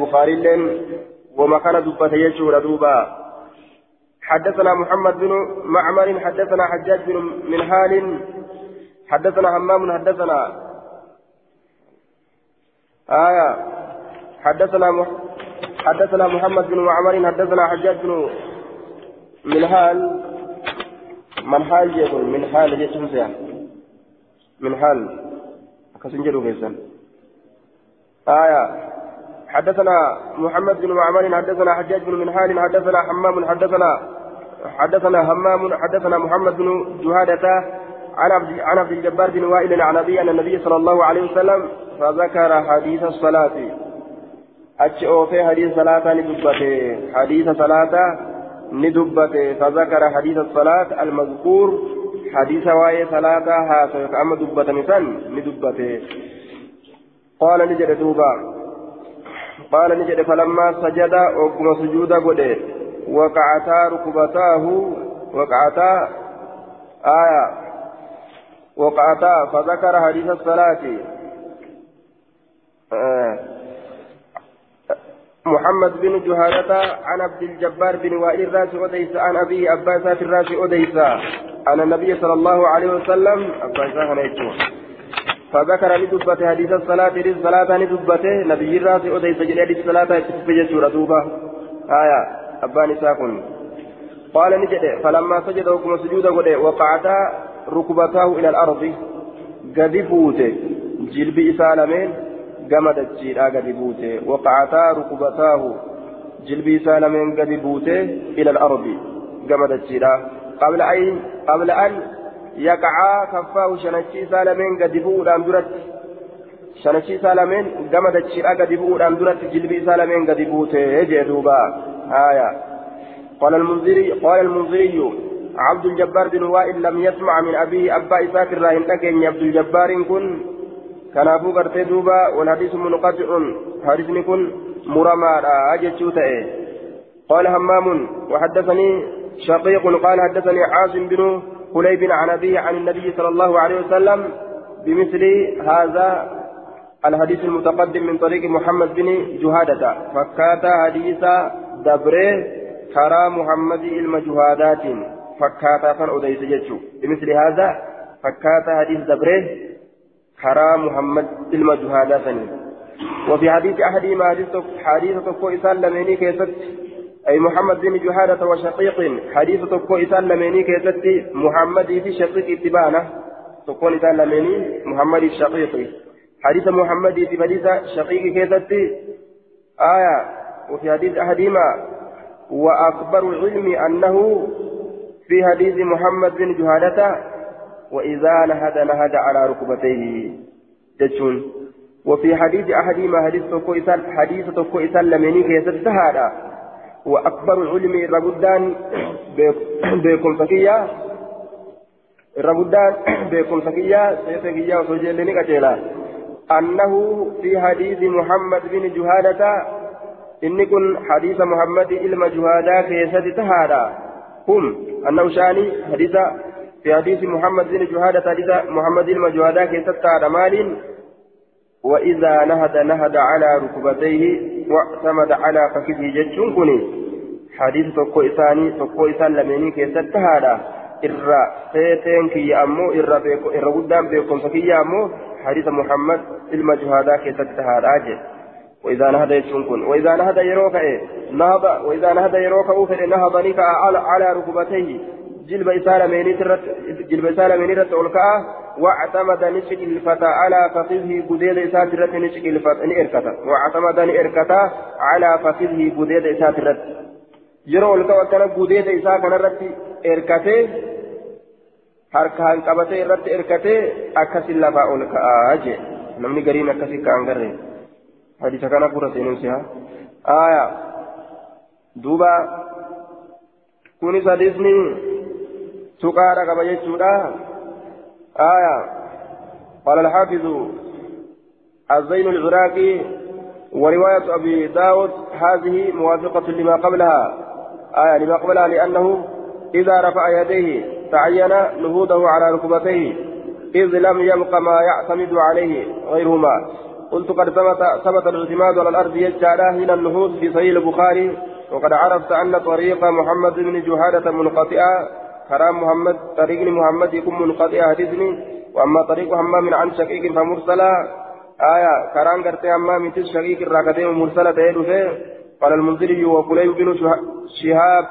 بخاري لين وما كان دبة يجور دوبا حدثنا محمد بن معمر حدثنا حجاج بن منهال حدثنا همام حدثنا. آية حدثنا. حدثنا محمد بن معمر حدثنا حجاج بن منهال منهال يقول منهال يسمى منهال كسنجر فيسن آية. حدثنا محمد بن معمر حدثنا حجاج بن منهال حدثنا حمام حدثنا حدثنا همام حدثنا محمد بن جهادة عن عبد الجبار بن وائل عن ابي أن النبي صلى الله عليه وسلم فذكر حديث الصلاة. أتش أوفي حديث صلاة ندبته حديث صلاة. ندبته فذكر حديث الصلاة المذكور حديث واي صلاة هذا أما دبته مثلا ندبته. قال نجد دوبا. قال نجد فلما سجد وقم سجود قده وقعتا ركبتاه وقعتا آية وقعتا فذكر حديث الصلاة. آه. محمد بن جهالة عن عبد الجبار بن وائل الراس أديس عن أبي أباسات الراس أديس عن النبي صلى الله عليه وسلم أباسات فذكر لدبته حديث الصلاة حديث الصلاة لدبته نبي الراس أديس جل حديث الصلاة تسبج سورة آية أبان ساكن قال نجد فلما سجد وكما سجود وقعتا ركبتاه إلى الأرض. قد فوته جلب إسالمين. قمد الجيل قد فوته وقعتا ركبتاه جلب إسالمين قد فوته إلى الأرض قمد الجيل قبل أن قبل أن يقع كفاه شنشي سالمين قد فوه درت شنشي سالمين قمد الجيل قد فوه درت جلب إسالمين قد فوته جدوبا آية قال المنذري قال المنذري عبد الجبار بن وائل لم يسمع من أبيه أبا إساك الراهن لكن عبد الجبار كن كان أبو قرتي دوبا والحديث منقطع حديث كن مرمى أجتشو قال همام وحدثني شقيق قال حدثني عاصم بن قليب عن أبيه عن النبي صلى الله عليه وسلم بمثل هذا الحديث المتقدم من طريق محمد بن جهادة فكات حديث دبره كرا محمد المجهادات فكاتا فان أديس بمثل هذا فكاتا حديث دبره كرا محمد المجهادات وفي حديث أحدهما حديث تقوى إسان لميني كيست أي محمد بن جهادة وشقيق حديث تقوى إسان لميني كيست محمد في شقيق اتبانة تقوى إسان لميني محمد الشقيق حديث محمد في حديث شقيق كيست آية وفي حديث أحدهما وأكبر العلم أنه في حديث محمد بن جهادة وإذا نهد نهد على ركبتيه. جتشون. وفي حديث أحدهما حديث تكو إسال حديث تكو إسال لمني كيست هذا وأكبر العلم الرغدان بكم فكية. الرغدان بكم فكية. سيفكية وسجلني كتيلا. أنه في حديث محمد بن جهادة inni kun hadiisa muhammad ilma juhaadaa keessatti tahaadha kun annahu shaani hadiisa fi hadiisi muhammad bin juhaada hadiisa muhammad ilma juhaadaa keessatti tahaadha maaliin وإذا نهد نهد على ركبتيه واعتمد على فخذه جتشون كوني. حديث تقو إساني تقو إسان لمني كيست هذا إرى سيتين كي أمو إرى بيكو إرى قدام بيكم فكي أمو حديث محمد المجهادا كيست هذا أجل وإذا نهد يسكن وإذا نهد يروك إيه نهض وإذا نهد يروك أوفر نهض على, على ركبتيه. جلب إسالة جلب إسالة مينيت أولكا واعتمد نشك الفتى على فخذه بديد إسات الرت نشك الفتى نئركتا واعتمد نئركتا على فخذه بديد إسات الرت yeroo ol qabatana gudeeda isaa kanarratti erkatee harkaan qabatee irratti erkatee akkasin lafaa ol ka'aa jee namni gariin akkasii ka'an garree كان قرة سينوسها آية. دوبا. كوني سادسني. تقال كما يجودا آية. قال الحافظ الزين العراقي ورواية أبي داود هذه موافقة لما قبلها. آية لما قبلها لأنه إذا رفع يديه تعين نهوضه على ركبتيه إذ لم يبق ما يعتمد عليه غيرهما. قلت قد ثبت ثبت الاعتماد على الأرض يجعل هنا النهوض في صحيح البخاري وقد عرفت أن طريق محمد بن جهادة منقطعة كرام محمد طريق محمد يكون منقطع حديثني وأما طريق همام عن شقيق فمرسلة آية كرام قرتي همام من شقيق الراكتين مرسلة تهدو قال المنذري وقليب بن شهاب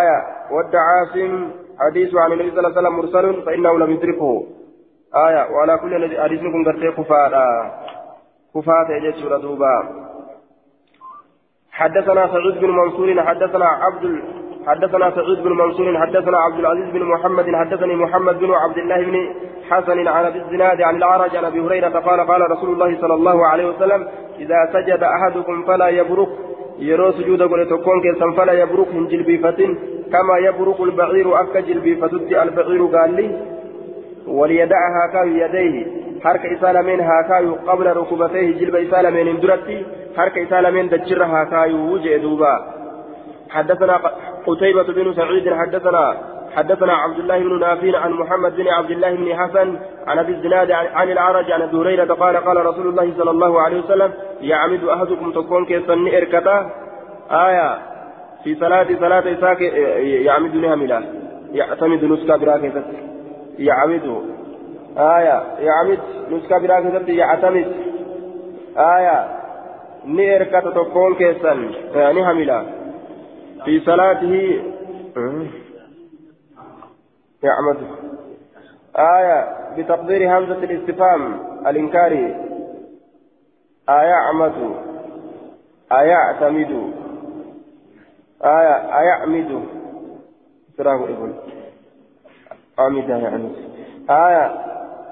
آية ود عاصم حديث عن النبي صلى الله عليه وسلم مرسل فإنه لم يدركه آية وعلى كل حديث كن قرتي كفارا كفاة يجتشر دوبا حدثنا سعود بن منصور حدثنا عبد حدثنا سعود بن منصور حدثنا عبد العزيز بن محمد حدثني محمد بن عبد الله بن حسن عن أبي الزناد عن العرج عن أبي هريرة قال قال رسول الله صلى الله عليه وسلم إذا سجد أحدكم فلا يبرك. يرو سجود قل تكون كيسا فلا يبرك من جلبيفة كما يبرك البعير أكا جلبيفة البعير قال لي وليدعها كاو يديه حركة إسالمين هاكايو قبل ركبتيه جلب إسالمين اندرتي حركة إسالمين دجر هاكايو وجه دوبا. حدثنا قتيبة بن سعيد حدثنا حدثنا عبد الله بن نافع عن محمد بن عبد الله بن حسن عن أبي الزناد عن العرج عن ابي هريره قال قال رسول الله صلى الله عليه وسلم يعمد أحدكم تكون كيسن إركتا. آية. في صلاة صلاة إساك يعمد نهملا. يعتمد نسكا براكزة يعمد. آية. يعمد نسكا براكزة يعتمد. آية. نيركتا تكون كيسن نهملا. في صلاته. يعمد آية بتقدير همزة الاستفهام الإنكاري أيعمد. أيعتمد. آية أيعمد. تراه ابن عمد يعني. آية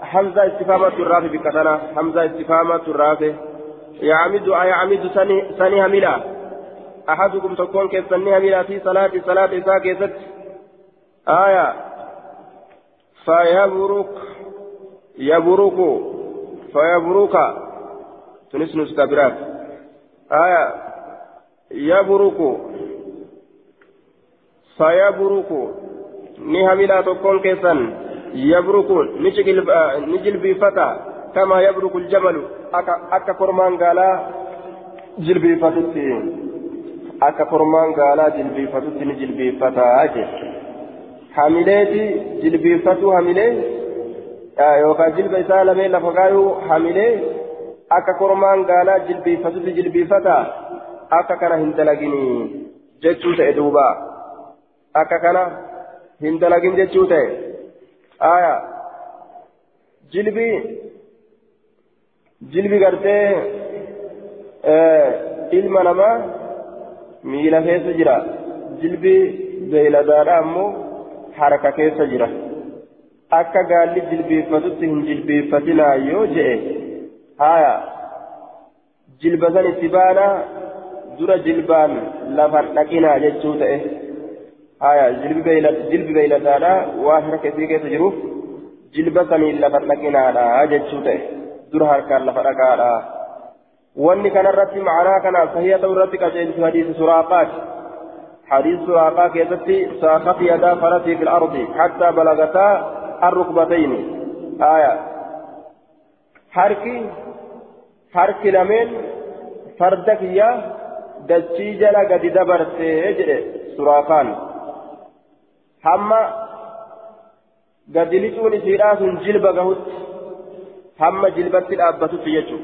حمزة استفهامة الرافع بكتنا. حمزة استفهامة الرافع. يعمد أيعمد سني سني هملا أحدكم تكون كيف سني هملا في صلاة صلاة إساء كيست آية. فيبرك يبرك فيبرك. تنسنس كبرات آية. يبرك فيبرك. نهملا تكون كيسا يبرك. نجل بفتى. كما يبرك الجمل. أكا, فرمان قالا. جلبي فتتي فرمان قالا جلبي فتتي نجلبي فتى أجل hamileeti jilbiiffatuu hamilee yookaan jilba isaa lameen lafa kaayuu hamilee akka kormaan gaalaa jilbiiffatutti jilbiiffata akka kana hin dalagini jechuu ta'e duuba akka kana hin dalagin jechuu ta'e aya jilbi jilbi gartee ilma namaa miila keessa jira jilbi beeyladaadha ammoo harka keessa jira akka gaalli jilbiiffatutti hin jilbiiffatinaa yoo je'e haya jilba san itti baana dura jilbaan lafan dhaqinaa jechuu ta'e haya jilbi beeyladaadha waan harka isii keessa jiruuf jilba saniin lafan dhaqinaadha jechuu ta'e dura harkaan lafa dhaqaadha wanni kanarratti macanaa kanaaf sahiya ta'u irratti qajeelchu hadiisi suraaqaati حديث سراقا كيستي ساقت يدا فرسي في الأرض حتى بلغتا الركبتين آية حركي حركي لمن فردك يا دجي جلا قد دبرت يجري سراقان حما قد لسوني سيراس جلب قهوت حما جلبت الأبتت يجو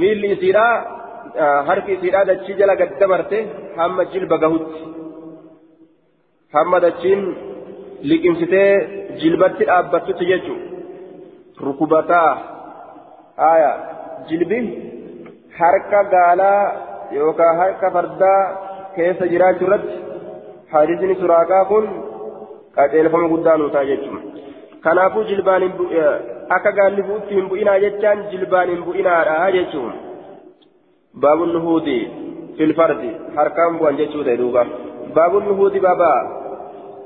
miilli isiidhaa harki isiidhaa dachii jala gad dabarte hamma jilba gahutti. Hamma dachiin liqimsitee jilbatti dhaabbattutti jechuudha rukubataa haya jilbi harka gaalaa yookaan harka fardaa keessa jiraachuu irratti hadiisni suraaqaa kun qaxeelfama guddaa nuutaa jechuudha. Kanaafuu jilbaan akka gaalli bu'utti hin bu'inaa jechaan jilbaan hin bu'inaadha jechuudha. باب النهوض في الفرد حركان بوان جيتشو دوبا باب النهوض بابا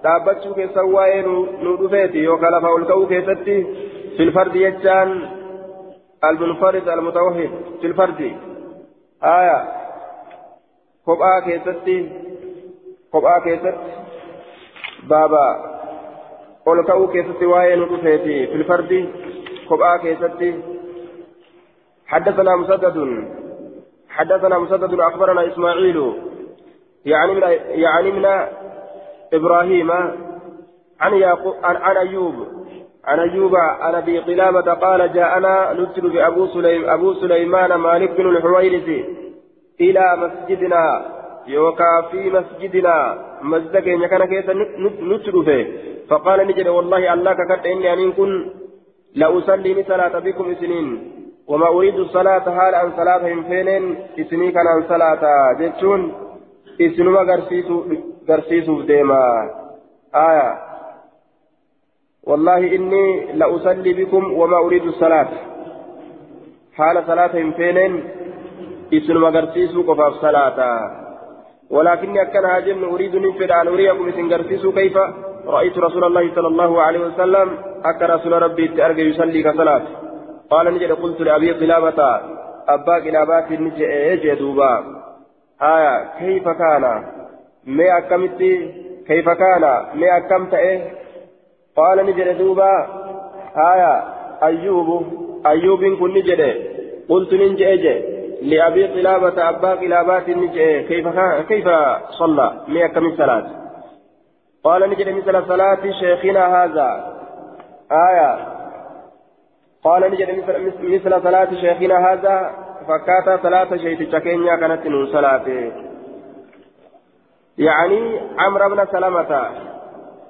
dhaabbachuu keessan waa'ee nu dhufeeti yookaan lafa ol ka'uu keessatti filfardi jechaan almunfarid almutawahid filfardi aya kophaa keessatti kophaa keessatti baaba ol ka'uu keessatti waa'ee nu dhufeeti filfardi kophaa keessatti. حدثنا مسدد حدثنا مسدد أخبرنا إسماعيل يعني من يعني من إبراهيم عن يعقوب عن أيوب عن أيوب عن أبي قلابة قال جاءنا نسل بأبو سليم أبو سليمان مالك بن الحويرث إلى مسجدنا يوكا في مسجدنا. مسجدك إن كان نسل فيه فقال نجد والله الله ككت إني أن كن لأصلي صلاة بكم سنين وما أريد الصلاة حال أن صلاة فين إسني كان عن صلاة. جتون إسنما قرسيسو ديما. آية. والله إني لأصلي بكم وما أريد الصلاة. حال صلاة فين إسنما قرسيسو قفاف صلاة. ولكني أكن هاجم أريد نفر أن أريكم إسن قرسيسو كيف؟ رأيت رسول الله صلى الله عليه وسلم أكا رسول ربي تأرجى يصلي كصلاة. قال نجد قلت لأبي قلابة أبا قلابات نجد دوبا؟ آية كيف كان؟ ما أكمت كيف كان؟ ما أكمت إيه؟ قال نجد دوبا آية أيوب أيوب كن نجد. قلت نجد لأبي قلابة أبا قلابات نجد كيف كيف صلى؟ ما أكمت صلاة قال نجد مثل صلاة شيخنا هذا. آية. قال نجد مثل صلاة شيخنا هذا فكاتا صلاة شيخ تشكينيا كانت من صلاته يعني عمرو بن سلمة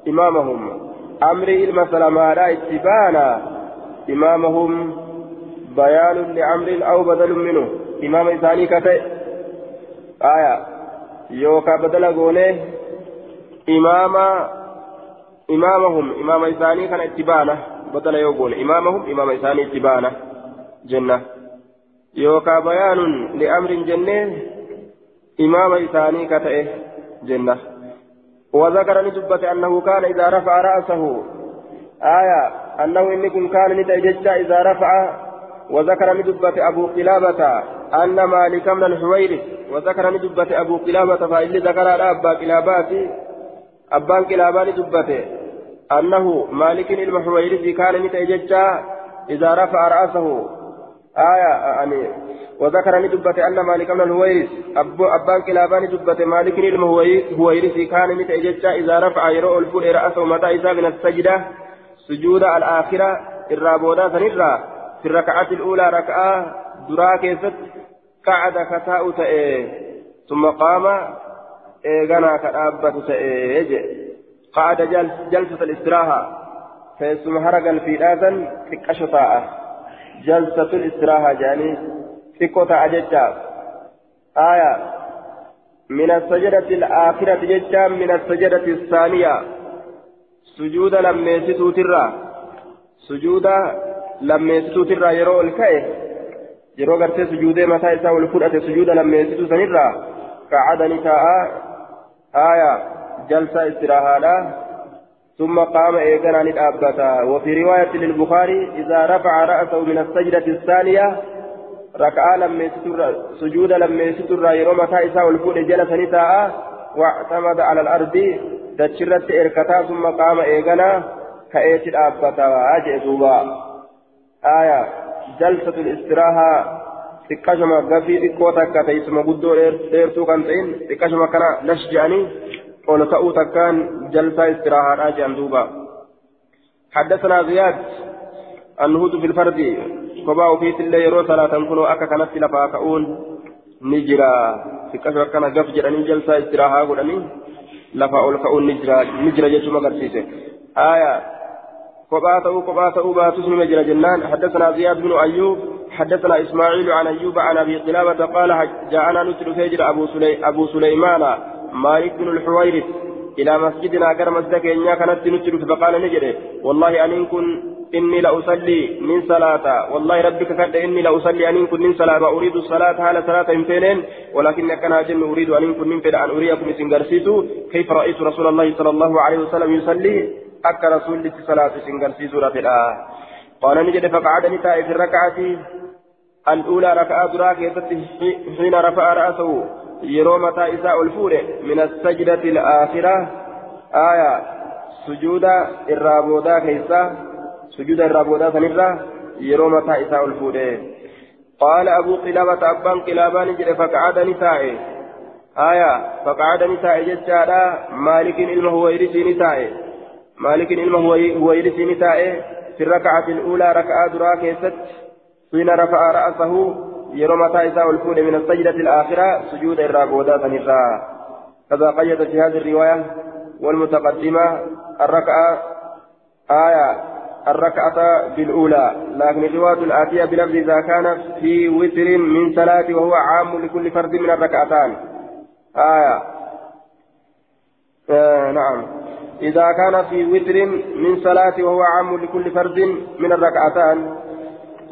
إمامهم أمري إلما سلمة لا اتبانا. إمامهم بيان لأمر أو بدل منه. إمام إنساني كتئ آية يوكا بدل قوله إمام إمامهم إمام إنساني كان اتبانا بدل يقول إمامهم إمام إساني اتبانا جنة يوكا بيان لأمر جنة إمام إساني كتئه جنة وذكر نجبة أنه كان إذا رفع رأسه آية أنه إنكم كان نتأجج إذا رفع وذكر نجبة أبو قلابة أن مالك من الحويرث وذكر نجبة أبو قلابة فإن ذكر أبا قلابات أبان قلابان جبته أنه مالك المحويرث كان متأججا إذا رفع رأسه. آية يعني وذكر ندبة أن مالك من الهويرث أبان كلابان دبة مالك المهويرث كان متأججا إذا رفع يرؤ الفول رأسه متى إذا من السجدة سجود الآخرة الرابودا سنرى في الركعة الأولى ركعة دراكست قعد كتاء تأيه ثم قام إيغانا كأبة تأيه قعد جلس جلسة الاستراحة فيسم هرق في الآذن تكأش طاعة جلسة الاستراحة يعني تكوتا أججا آية من السجدة الآخرة ججا من السجدة الثانية سجود لم يسسو ترى سجود لم يسسو ترى يرو الكأه يرو قرتي سجودي متى يساوي الفرقة سجود لم يسسو سنرى قعد نساء آية جلسة استراحة ثم قام إيقنا للأبتا وفي رواية للبخاري إذا رفع رأسه من السجدة الثانية ركعة لما يستر سجود لما يستر يروم تائسا والفول جلس نساء واعتمد على الأرض تشرت إركتا ثم قام إيقنا كأيت الأبتا أجئ آية جلسة الاستراحة xiqqashuma gafii xiqqoo takka teessuma guddoo dheertuu kan ta'in xiqqashuma kana lash jedhanii ol ka'uu takkaan jalsaa istiraahaadhaa jedhan duuba حدثنا زياد النهوض في الفرد كبا وفيت اللي يرو صلاة كنو أكا كانت لفا كؤون نجرا في كشف كان قف جراني جلسة استراحة قراني لفا أول كؤون نجرا نجرا جيشو مقرسيسة آية كبا تأو كبا تأو باتوس نمجرا جنان. حدثنا زياد بن أيوب حدثنا إسماعيل عن أيوب عن أبي قلابة قال جاءنا نتر فجر أبو, سلي أبو سليمان مالك بن الحويرث إلى مسجدنا كان مسجد كينيا كانت نتشرف فقال نجري والله أن كن إني لأصلي من صلاة. والله ربك كد إني لأصلي أن كن من صلاة. أريد الصلاة هل صلاة فينين ولكن كان أجل أريد أن كن من فدع أن أريكم سنجرسيسو كيف رأيت رسول الله صلى الله عليه وسلم يصلي؟ أك رسول الله صلاة سنجرسيسو رفدا قال نجد فقعد نتائي في الركعة الأولى ركعة دراك حين رفع رأسه يروم إساء الفور من السجدة الآخرة آية سجود الرابودا كيسا سجود الرابودا سنرة يروم إساء الفور قال أبو قلابة أبان قلابان جل فقعد نسائه آية فقعد نسائه ججالا مالك يرسي نسائه مالك علمه هو يرسي نسائه في الركعة الأولى ركعة دراك ست حين رفع رأسه يرمى تائسا الفول من السجدة الآخرة سجود الراقودة فنفا كذا قيد في هذه الرواية والمتقدمة الركعة آية الركعة بالأولى. لكن الرواية الآتية بلفظ إذا كان في وتر من صلاة وهو عام لكل فرد من الركعتان. آية. آه نعم. إذا كان في وتر من صلاة وهو عام لكل فرد من الركعتان.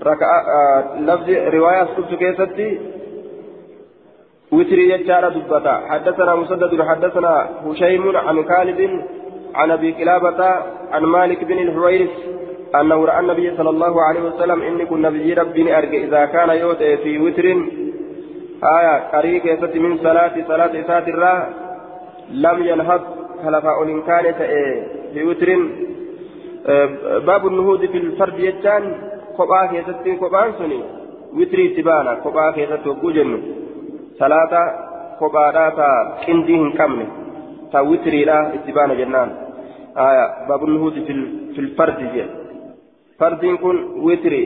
ركعة آه لفظ رواية قلت كيستي. وتري يجار دبتا. حدثنا مسدد حدثنا هشيم عن خالد عن أبي كلابة عن مالك بن الحويرث أنه رأى النبي صلى الله عليه وسلم إني كن نبي ربي أرجع إذا كان يوتي في وتر. آية يست من صلاة صلاة إسات الرا. لم ينهض. خلفاء إن كانت في وتر آه باب النهوض في الفرد يجان witrii itti baana kophaa keessatti hogguu jennu salaata kophaadhaa ta qindii hin qabne ta witriidha itti baana jennaan aya baabun huuti filfardi jedhe fardiin kun witri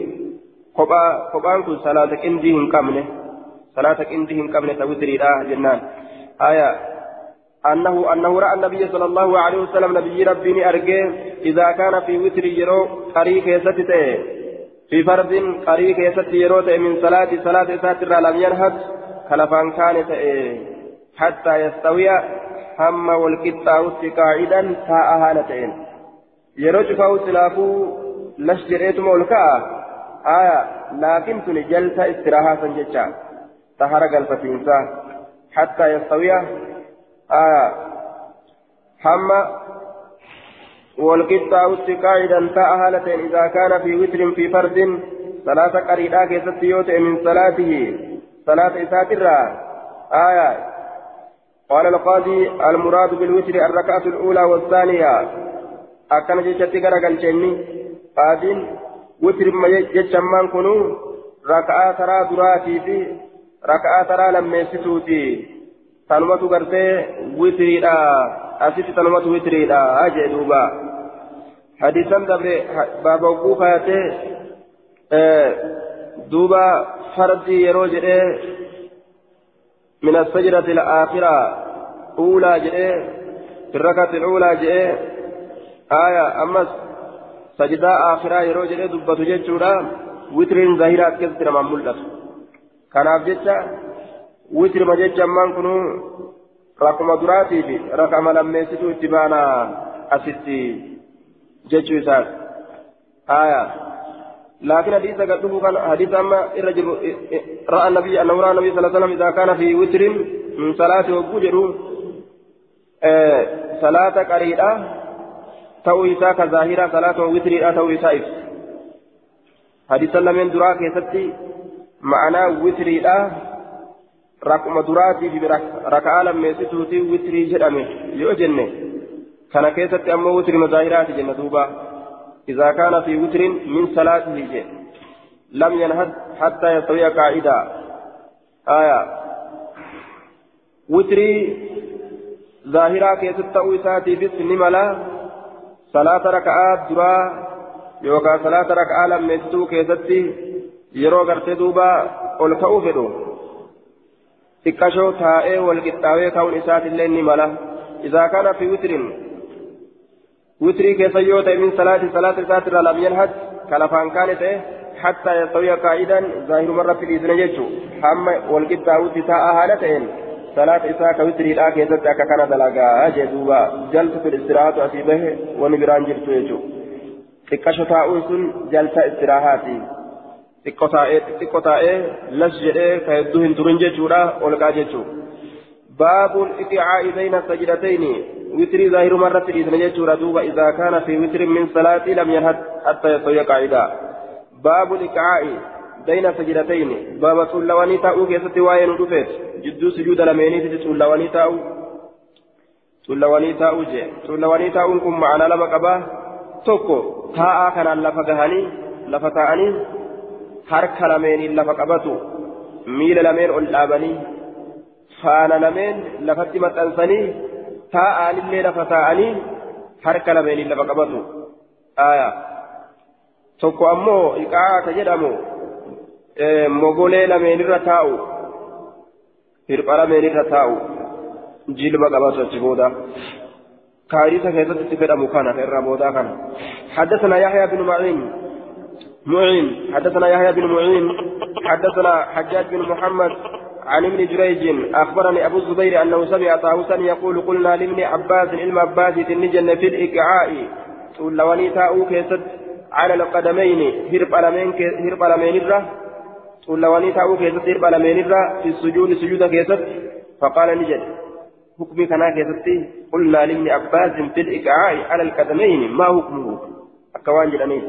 kophaa kophaan kun salaata qindii hin qabne salaata qindii hin qabne ta witriidha jennaan aya أنه أنه رأى النبي صلى الله عليه وسلم نبي ربي أرجع. إذا كان في وتر يرو قريك يستته في فرض قريب كيست يروت من صلاة صلاة ساتر لم ينهد. خلفان كانت حتى يستوي هم والقطة قاعدا تاء هالتين يروج فاو سلافو لشجريت مولكا آية لكن تنجلت استراحة سنجتا تهر قلب حتى يستوي آية هم والقطة قاعدا هالتين. إذا كان في وتر في فرد صلاة قريدا كيست من صلاته. صلاة إساترة. آية. قال القاضي المراد بالوتر الركعة الأولى والثانية. أكن جيشتي غرقل جني. قادين وتر ما جيشمان كنو. ركعة ترى دراتي في. ركعة ترى لما يستوتي تنمت غرتي وتريدا أسيتي تنمت وتريدا أجي دوبا حديثا دبر باب وقوف آه دوبا فرد يروج من السجرة الآخرة أولى جئ في الركعة الأولى جئ آية أما سجدة آخرة يروج دبة جيتشورا وترين ظاهرة من ملتس كان أبجتشا وتر ما جيتشا من كنو رقم دراتي في رقم لما يسيتو اتبانا أسيتي جتشو إساس آية لكن حديث قد كان حديث أما الرجل رأى النبي أنه رأى النبي صلى الله عليه وسلم إذا كان في وتر من صلاة وجوجر آه صلاة قريبة تو إساء كظاهرة صلاة وتر تو إفس حديث لمن دراك يستي معنى وتر دراتي في ركعة لما يستوتي وتر جرمه يوجنه كان كيست أما وتر مظاهرات جنة دوبا إذا كان في وتر من صلاته جن لم ينهد حتى يستوي قاعدة آية وتري ظاهرة كيست أويساتي في السن ملا صلاة ركعات درا يوكا صلاة ركعة لم يستو gartee duuba ol ka'uu fedhu. Xiqqashoo taa'ee wal qixxaawee ka'uun isaatiillee ni mala. إذا كان في وتر وتري كيف يوتا من صلاة صلاة ساتر لم ينهج كلفان كانت حتى يستوي قائدا ظاهر مرة في الإذن يجو حما والقد داود تاء هالتين صلاة إساء كوتري لا كيست أكا كان دلقا جدوبا جلسة الاستراحة أسيبه ونبران جرتو يجو xiqqasho taa'uun sun jalsa istirahaati xiqqo taa'ee xiqqo taa'ee las jedhee ka hedduu hin turin jechuudha olqaa jechuu baabul iqicaa'i bayna sajdatayni witrii zaahiru marratti dhiisne jechuudha duuba idaa kaana fi witrin min salaatii lam yanhad hatta yasoyya qaa'idaa baabul iqicaa'i bayna sajdatayni baaba tuullawanii taa'uu keessatti waa'ee nu dhufeet jidduu sujuuda lameeniititti tuullawanii taa'u tuullawanii taa'uu jee tuullawanii taa'uun kun ma'anaa lama qabaa tokko taa'aa kanaan lafa gahanii lafa taa'anii harka lameeniin lafa qabatu miila lameen ol dhaabanii faana lameen lafatti maxxansanii taa'aanillee lafa taa'anii harka lameeniin lafa qabatu aya tokko ammoo iqaa ka jedhamu mogolee lameenirra taa'u hirpha lameenirra taa'u jilba qabatu achi booda كارثة كيست تفيد مكانا في الرابودا كان حدثنا يحيى بن معين معين. حدثنا يحيى بن معين. حدثنا حجاج بن محمد عن ابن جريج. أخبرني أبو الزبير أنه سمع طاووسا يقول قلنا لابن عباس علم عباس النجن في الإقعاء. تقول لوني تاؤو كيست على القدمين هرب ألمين هرب ألمين الره تقول لوني تاؤو كيست هرب ألمين الره في السجود سجود كيست. فقال نجد حكمي كان كيستي قلنا لابن عباس في الإقعاء على القدمين ما حكمه؟ أكوان جلانيت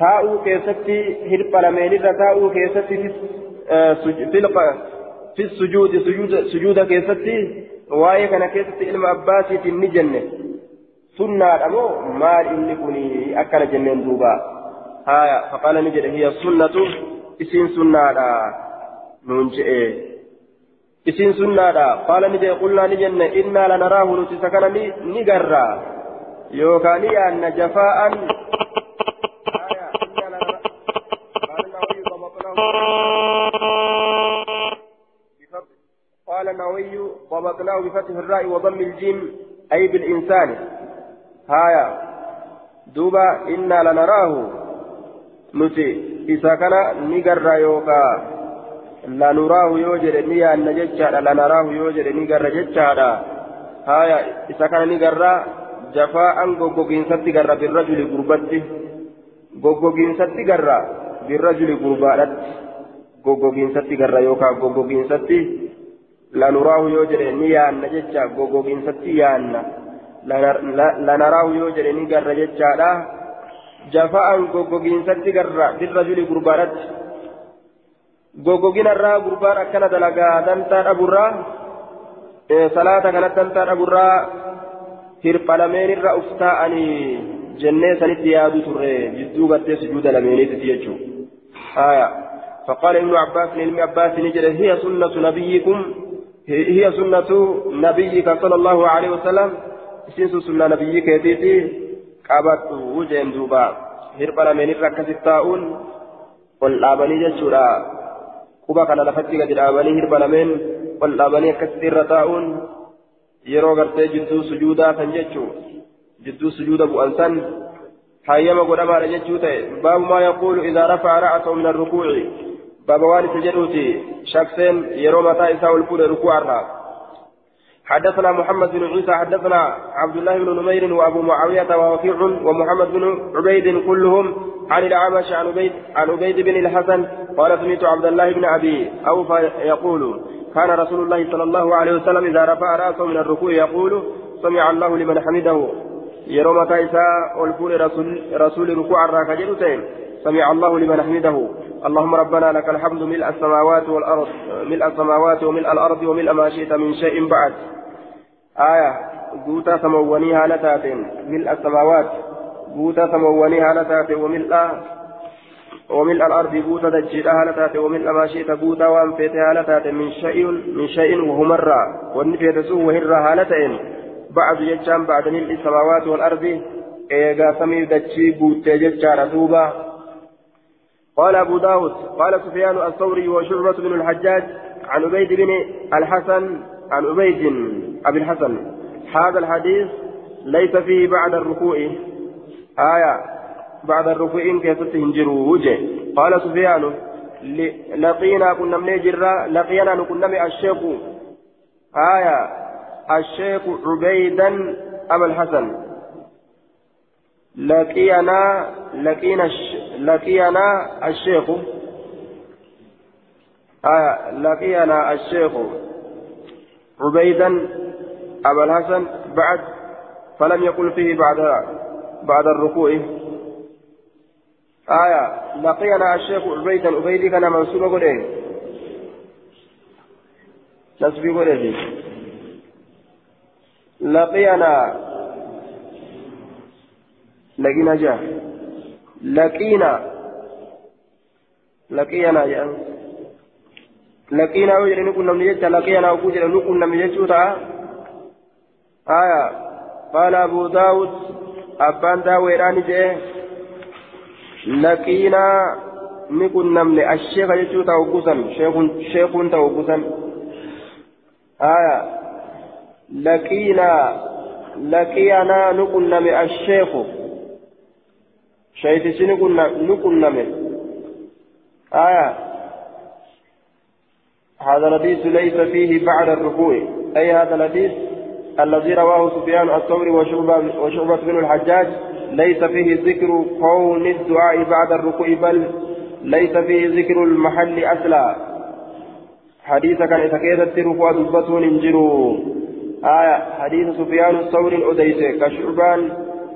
تاؤو كيستي هرب لمين تاؤو كيستي في في السجود سجود سجود كيستي واي كان كيستي علم عباس في النجنة سنة أمو مال إني كوني أكل جنين دوبا هايا فقال نجد هي السنة اسم سنة نونجئ isiin sunnaadha. Qaala ni jee qullaa ni jenne. Innaa lanaraahu nuti isa kana ni garra yookaan ni yaanna jafaa'an النووي ضبطناه بفتح الراء وضم الجيم أي بالإنسان هايا دوبا إنا لنراه نتي إذا كان نقر يوكا lanuraahu yoo jedhe ni yaanna jechaadha lanaraahu yoo jedhe ni garra jechaadha haya isa kana ni garra jafaa'an goggogiinsatti garra birrajuli gurbatti goggogiinsatti garra birrajuli yoo jedhe ni yaanna jecha goggogiinsatti yaanna lanaraahu yoo jedhe ni garra jechaadha jafaa'an goggogiinsatti garra birrajuli gurbaadhatti goggoginarraa gurbaan akkana dalagaa dantaa dhaburraa salaata kanatti dantaa dhaburraa hirphalameenirra uf taa'anii jennee sanitti yaadu turre jidduu gattee sujuuda lameeniitti jechuudha aya فقال ابن عباس لابن عباس نجد هي سنة نبيكم هي سنة نبيك صلى الله عليه وسلم سنة سنة نبيك يتيتي قابت وجين دوبا هربنا من الركز التاؤن lafatti gadi dhaabanii hirba lameen ol dhaabanii akkasitti irra taa'uun yeroo gartee jidduu sujuudaa kan jechuu jidduu sujuuda bu'an san hayyama godhamaadha jechuu ta'e baabu maa yaquulu idaa rafa'a ra'asahu min arrukuuci isa jedhuuti shakseen yeroo mataa isaa ol fuudhe rukuu'arraa حدثنا محمد بن عيسى حدثنا عبد الله بن نمير وابو معاويه ووكيع ومحمد بن عبيد كلهم عن الأعمش عن عبيد عن عبيد بن الحسن قال سمعت عبد الله بن أبي أوفى يقول كان رسول الله صلى الله عليه وسلم إذا رفع رأسه من الركوع يقول سمع الله لمن حمده يروم كايسا والفول رسول رسول ركوع الراكجلتين سمع الله لمن حمده اللهم ربنا لك الحمد ملء السماوات والأرض ملء السماوات وملء الأرض وملء ما شئت من شيء بعد. آية قوتا سموني هالتات ملء السماوات قوتا سموني هالتات وملء وملء الأرض قوتا دجيتا هالتات وملء ما شئت قوتا وأنفيت هالتات من شيء من شيء وهو مرة. والنفيت سوء وهر هالتين بعد يجام بعد ملء السماوات والأرض إيغا سمي دجي قوتا ججارة دوبا قال أبو داود قال سفيان الثوري وشعبة بن الحجاج عن عبيد بن الحسن عن عبيد أبي الحسن. هذا الحديث ليس فيه بعد الركوع. آية بعد الركوع كيف تنجروا وجه. قال سفيان لقينا كنا من جرا لقينا كنا الشيخ. آية الشيخ عبيدا أبا الحسن. لقينا لقينا لقينا الشيخ. آية لقينا الشيخ. عبيدا أبا الحسن بعد فلم يقل فيه بعد بعد الركوع. آية لقينا الشيخ عبيدا عبيدي كان منصوب قوله نسبي قوله لقينا لقينا جاء لقينا. لقينا يعني لقينا وجد نكون نمني جتا. لقينا وجد نكون نمني جتا. آية. قال أبو داود. أبان داويران جاء لقينا نكون نمني. الشيخ جتو توقسا شيخ شيخ توقسا آية. لقينا. لقينا نكون نمني الشيخ. نكون نمني آية هذا الحديث ليس فيه بعد الركوع أي هذا الحديث الذي رواه سفيان الثوري وشعبة, وشعبة بن الحجاج ليس فيه ذكر كون الدعاء بعد الركوع بل ليس فيه ذكر المحل أصلا حديث كان إتكيدت ركوع دبته ننجروا آية حديث سفيان الثوري الأديس كشعبان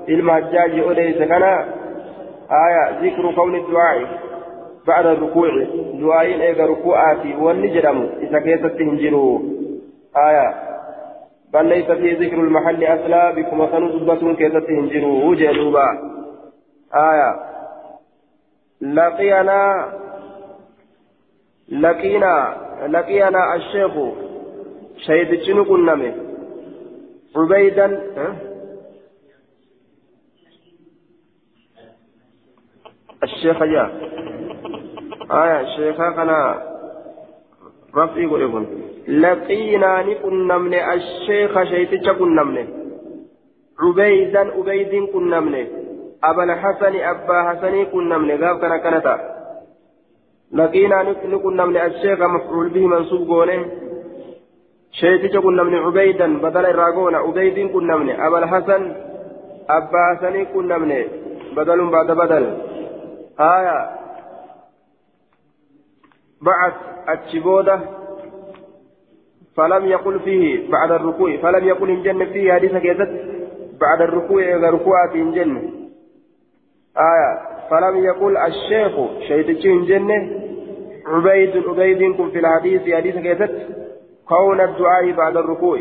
المحجاج أديس كان آية ذكر كون الدعاء بعد الركوع. دعائين إيغا ركوعاتي والنجرم إذا كيست هنجروا آية بل ليس في ذكر المحل أصلا بكم سنزبة كيست هنجروا جلوبا آية لقينا لقينا لقينا الشيخ شهيد شنو كنا عبيدا الشيخ جاء آية شيخا كان رفعي قريبون لقينا نكن نمني الشيخ شيتش كن نمني عبيدا عبيد كن نمني أبا الحسن أبا حسن كن نمني قال كان كنتا. لقينا نكن نمني الشيخ مفعول به منصوب قونه شيتش كن نمني عبيدا. بدل الراغون عبيد كن نمني أبا الحسن أبا حسن كن نمني بدل بعد بدل. آية. بعث الشبودة فلم يقل فيه بعد الركوع فلم يقل إن جن فيه حديث كيست بعد الركوع إذا ركوعات إن جن. آية. فلم يقل الشيخ شيطان إن جن عبيد عبيد كن في الحديث حديث كيست كون الدعاء بعد الركوع.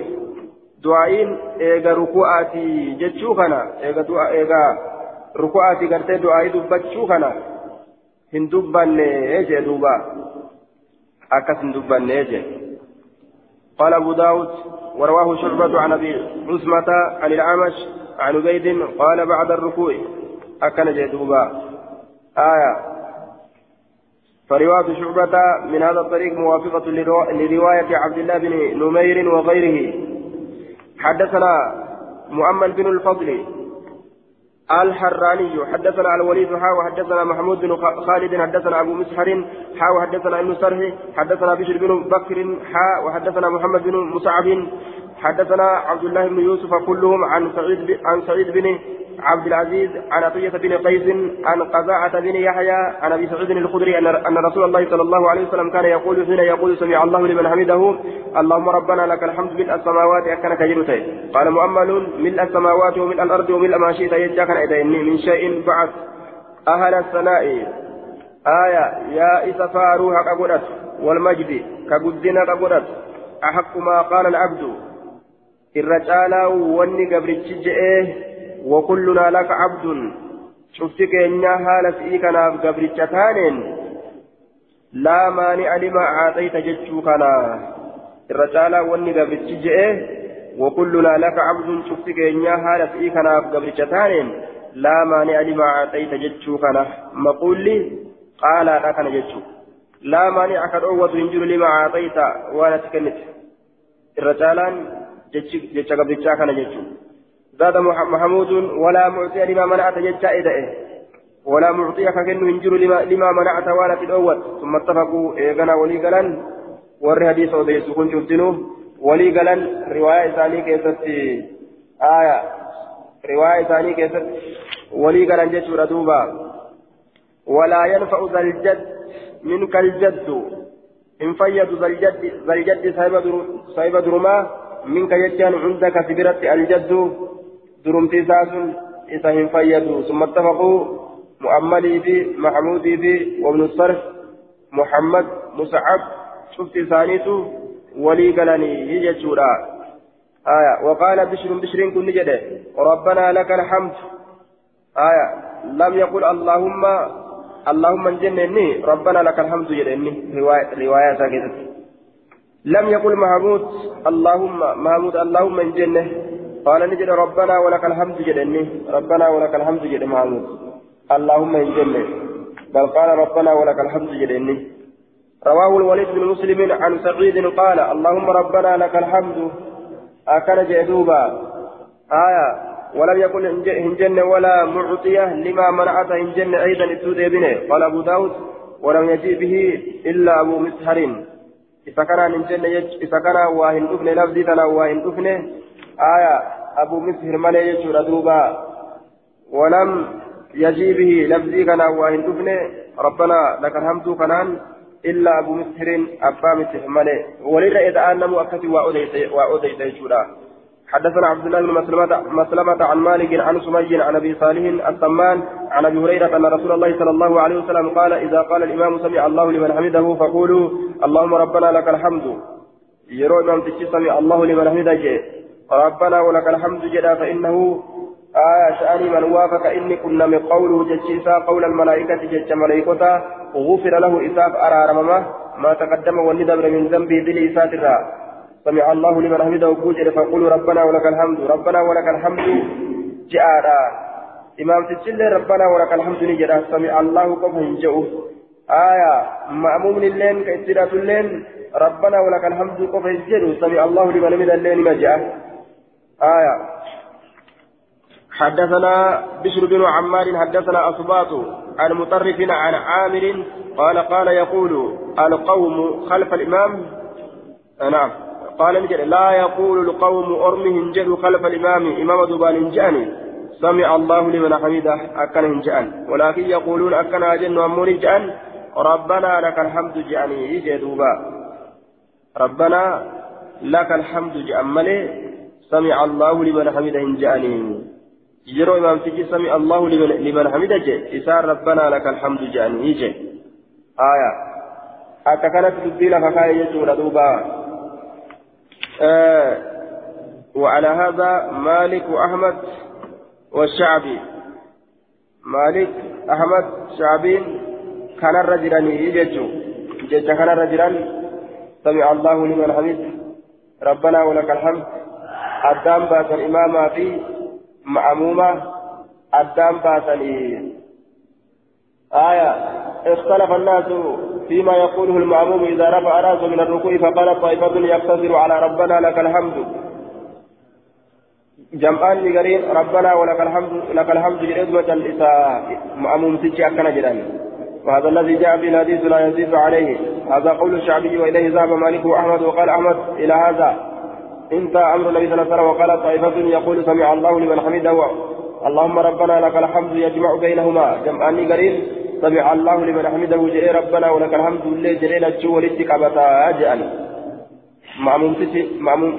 دعائين إيغا ركوعاتي جتشو كنا إيغا دعاء إيغا ركوعاتي قرتي دعائي دبتشو كنا هندوبان إيجي دوبا أكثر دبان نيجي قال أبو داود ورواه شعبة عن أبي عثمة عن الأعمش عن عبيد قال بعد الركوع أكن جدوبا آية فرواية شعبة من هذا الطريق موافقة لرواية عبد الله بن نمير وغيره حدثنا مؤمل بن الفضل الحراني حدثنا الوليد حا وحدثنا محمود بن خالد حدثنا أبو مسحر حا وحدثنا ابن سرح حدثنا بشر بن بكر حا وحدثنا محمد بن مصعب حدثنا عبد الله بن يوسف كلهم عن سعيد عن سعيد بن عبد العزيز عن عطية بن قيس عن قزاعة بن يحيى عن أبي سعيد الخدري أن رسول الله صلى الله عليه وسلم كان يقول حين يقول سمع الله لمن حمده اللهم ربنا لك الحمد ملء السماوات أكنك جرتي قال مؤمل ملء السماوات وملء الأرض وملء ما شئت يجاك إني من شيء بعث أهل الثناء. آية يا إسفا روحك والمجد كقدنا أقولت أحق ما قال العبد. الرجال وني قبرتش جئه وكلنا لك عبد. شفتك إن هالة إيكنا قبرتشتان لا مانع لما أعطيت جتشوكنا الرجال وني قبرتش وكلنا لك عبد. شفتك إن هالة إيكنا قبرتشتان لا مانع لما أعطيت جتشوكنا مقول لي؟ قال لك جتشو لا مانع كالأوة ينجل لما أعطيت. وأنا تكنت. الرجالان جتش قبرتشا جتشو زاد محمود ولا معطي لما منعت إدئه. ولا معطي ككن ينجر لما, لما منعت وأنا في الأول. ثم اتفقوا إيغنا ولي قلن ور حديث وديس كن شفتنو ولي قالن رواية ثانية كيست آية. رواية ثانية كيست ولي قالن جيش دوبا ولا ينفع ذا الجد منك الجد. إن فيد ذا الجد ذا الجد صاحب درما منك يجان عندك سبرت الجد. درمتي ساس إذا إن فيدوا ثم اتفقوا مؤملي في محمودي في وابن الصرف محمد مسعب شفت ثانيته ولي قالني يجتورا آية وقال بشر بشر كن جده ربنا لك الحمد آية لم يقل اللهم اللهم انجنني ربنا لك الحمد جدني رواية رواية كده لم يقل محمود اللهم محمود اللهم انجنه قال نجد ربنا ولك الحمد جدني. ربنا ولك الحمد جد محمود اللهم انجنه بل قال ربنا ولك الحمد جدني. رواه الوليد بن مسلم عن سعيد قال اللهم ربنا لك الحمد. أكن جدوبا. آية. ولم يكن هنجن ولا معطية لما منعت هنجن أيضا السود بنه قال أبو داود. ولم يجي به إلا أبو مسهر. إذا كان هنجن إذا كان واهن دفن لفظي تنا واهن دفن آية أبو مسهر ملي يجور دوبا. ولم يجي به لفظي كان واهن دفن. ربنا لك الحمد كنان إلا أبو مسهر أبا مسهر ملي ولذا إذا أنمو أكتي وأوديت يجورا. حدثنا عبد الله بن مسلمة, عن مالك عن سمي عن أبي صالح السمان عن أبي هريرة أن رسول الله صلى الله عليه وسلم قال إذا قال الإمام سمع الله لمن حمده فقولوا اللهم ربنا لك الحمد. يرو امام سمع الله لمن حمده. ربنا ولك الحمد جدا فإنه آية شأني من وافق إني كنا من قوله جتشيسا قول الملائكة جتش ملائكة غفر له إساف أرارمما ما تقدم والندبر من ذنبه ذي إسات سمع الله لمن حمده وجل فقول ربنا ولك الحمد ربنا ولك الحمد جاء إمام تجل ربنا ولك الحمد نجد سمع الله قف هنجؤ آية مأموم اللين كإسرات اللين ربنا ولك الحمد قف هنجؤ سمع الله لمن حمده اللين جاء آية. حدثنا بشر بن عمار حدثنا أصباط عن مطرف عن عامر قال قال يقول القوم خلف الإمام. نعم. قال لا يقول القوم أرمهم جد خلف الإمام. إمام دبان جاني سمع الله لمن حمده أكن جان ولكن يقولون أكن أجن وأمون جان ربنا لك الحمد جاني جدوبا ربنا لك الحمد جأمله سمع الله لمن حمده جاني يرو إمام تجي سمع الله لمن, حمده جي إسار ربنا لك الحمد جاني جي آية. أتكنت تبديل فكاية يجور دوبا. آه. وعلى هذا مالك وأحمد والشعبي. مالك أحمد شعبي كان الرجلان يجتو جت كان الرجلان. سمع الله لمن حمد. ربنا ولك الحمد. أدام باس الإمامة في معمومة أدام باس آية اختلف الناس فيما يقوله المأموم إذا رفع رأسه من الركوع فقال طائفة يقتصر على ربنا لك الحمد جمعان لقرين ربنا ولك الحمد لك الحمد جريدمة الإساء مأموم تجي أكنا جران وهذا الذي جاء في الحديث لا يزيد عليه هذا قول الشعبي وإليه ذهب مالك وأحمد وقال أحمد إلى هذا انت الله عليه وسلم وقال طائفة يقول سمع الله لمن حمده. اللهم ربنا لك الحمد يجمع بينهما. جمعان لقرين سمع الله لمن حمده. جري ربنا ولك الحمد. لله جري لجو ولدك قبطا. أجأل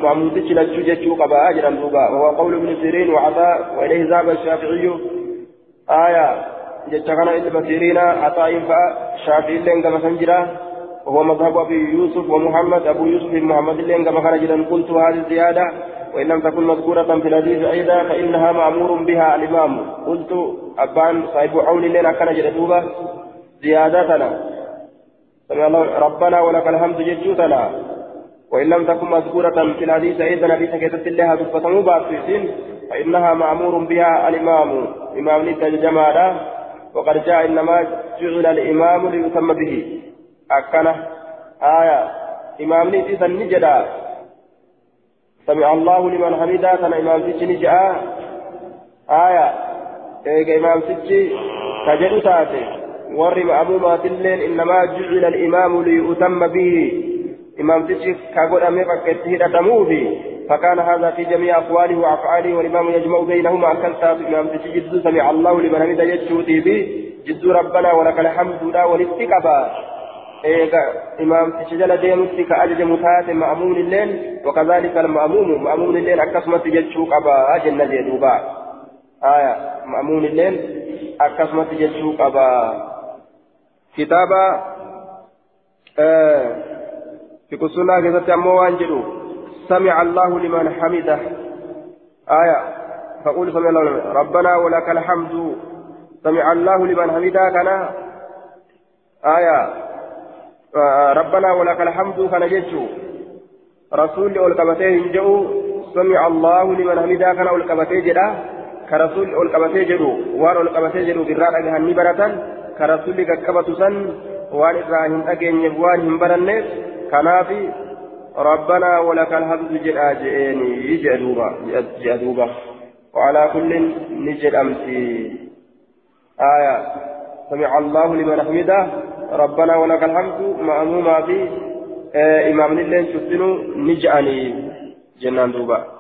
معمومتك لجو جتو قبا. أجرا دوبا وهو قول ابن سيرين وعطاء. وإليه ذهب الشافعي. آية. جتكنا ابن سيرين عطاء فشافعي لين كما سنجرا وهو مذهب أبي يوسف ومحمد. أبو يوسف محمد لين كما خرجنا قلت هذه الزيادة وإن لم تكن مذكورة في الحديث أيضا فإنها مأمور بها الإمام. قلت أبان صاحب عون لنا كان جلدوبة زيادتنا. سمع الله ربنا ولك الحمد ججوتنا وإن لم تكن مذكورة في الحديث أيضا حديث كتبت لها تفتن باسسين فإنها مأمور بها الإمام. إمام الجمالة وقد جاء إنما جعل الإمام ليتم به. أكنه آية إمام نتا نجدا سمع الله لمن حمده كان إمام سجن جاء آية إيه إمام سجن كجل تاتي ور مأمومات الليل إنما جعل الإمام ليؤتم به إمام تشي كاغود أمي فكتي هدتموفي فكان هذا في جميع أقواله وأفعاله والإمام يجمع بينهما أكلتا إمام تشي جد سمع الله لمن حمد يجودي به جد ربنا ولك الحمد لا والاستقبا إيغا إمام تشجل ديمتي كأجج متات مأمون الليل وكذلك المأموم مأمون الليل أكسمت جتشوك أبا جنة دوبا آية مأمون الليل أكسمت جتشوك أبا كتابا آه في قصنا كذا أمو وانجلو سمع الله لمن حمده آية فقول سمع الله ربنا ولك الحمد سمع الله لمن حمده كان آية ربنا ولك الحمد كان جيتشو. رسول أولكبتيه هنجو سمع الله لمن حمده كان أولكبتيه جدا. كرسول أولكبتيه جدو وان أولكبتيه جدو بالرادة جهنمي برة كرسول ككبت سن وان إبراهيم أجن يبوان هم برنس. كنافي ربنا ولك الحمد جدا جئني جدوبا جدوبا وعلى كل نجد أمسي. آية. سمع الله لمن حمده. ربنا ولك الحمد. مأموما في إمام اللين شفتنو نجأني جنان دوبا.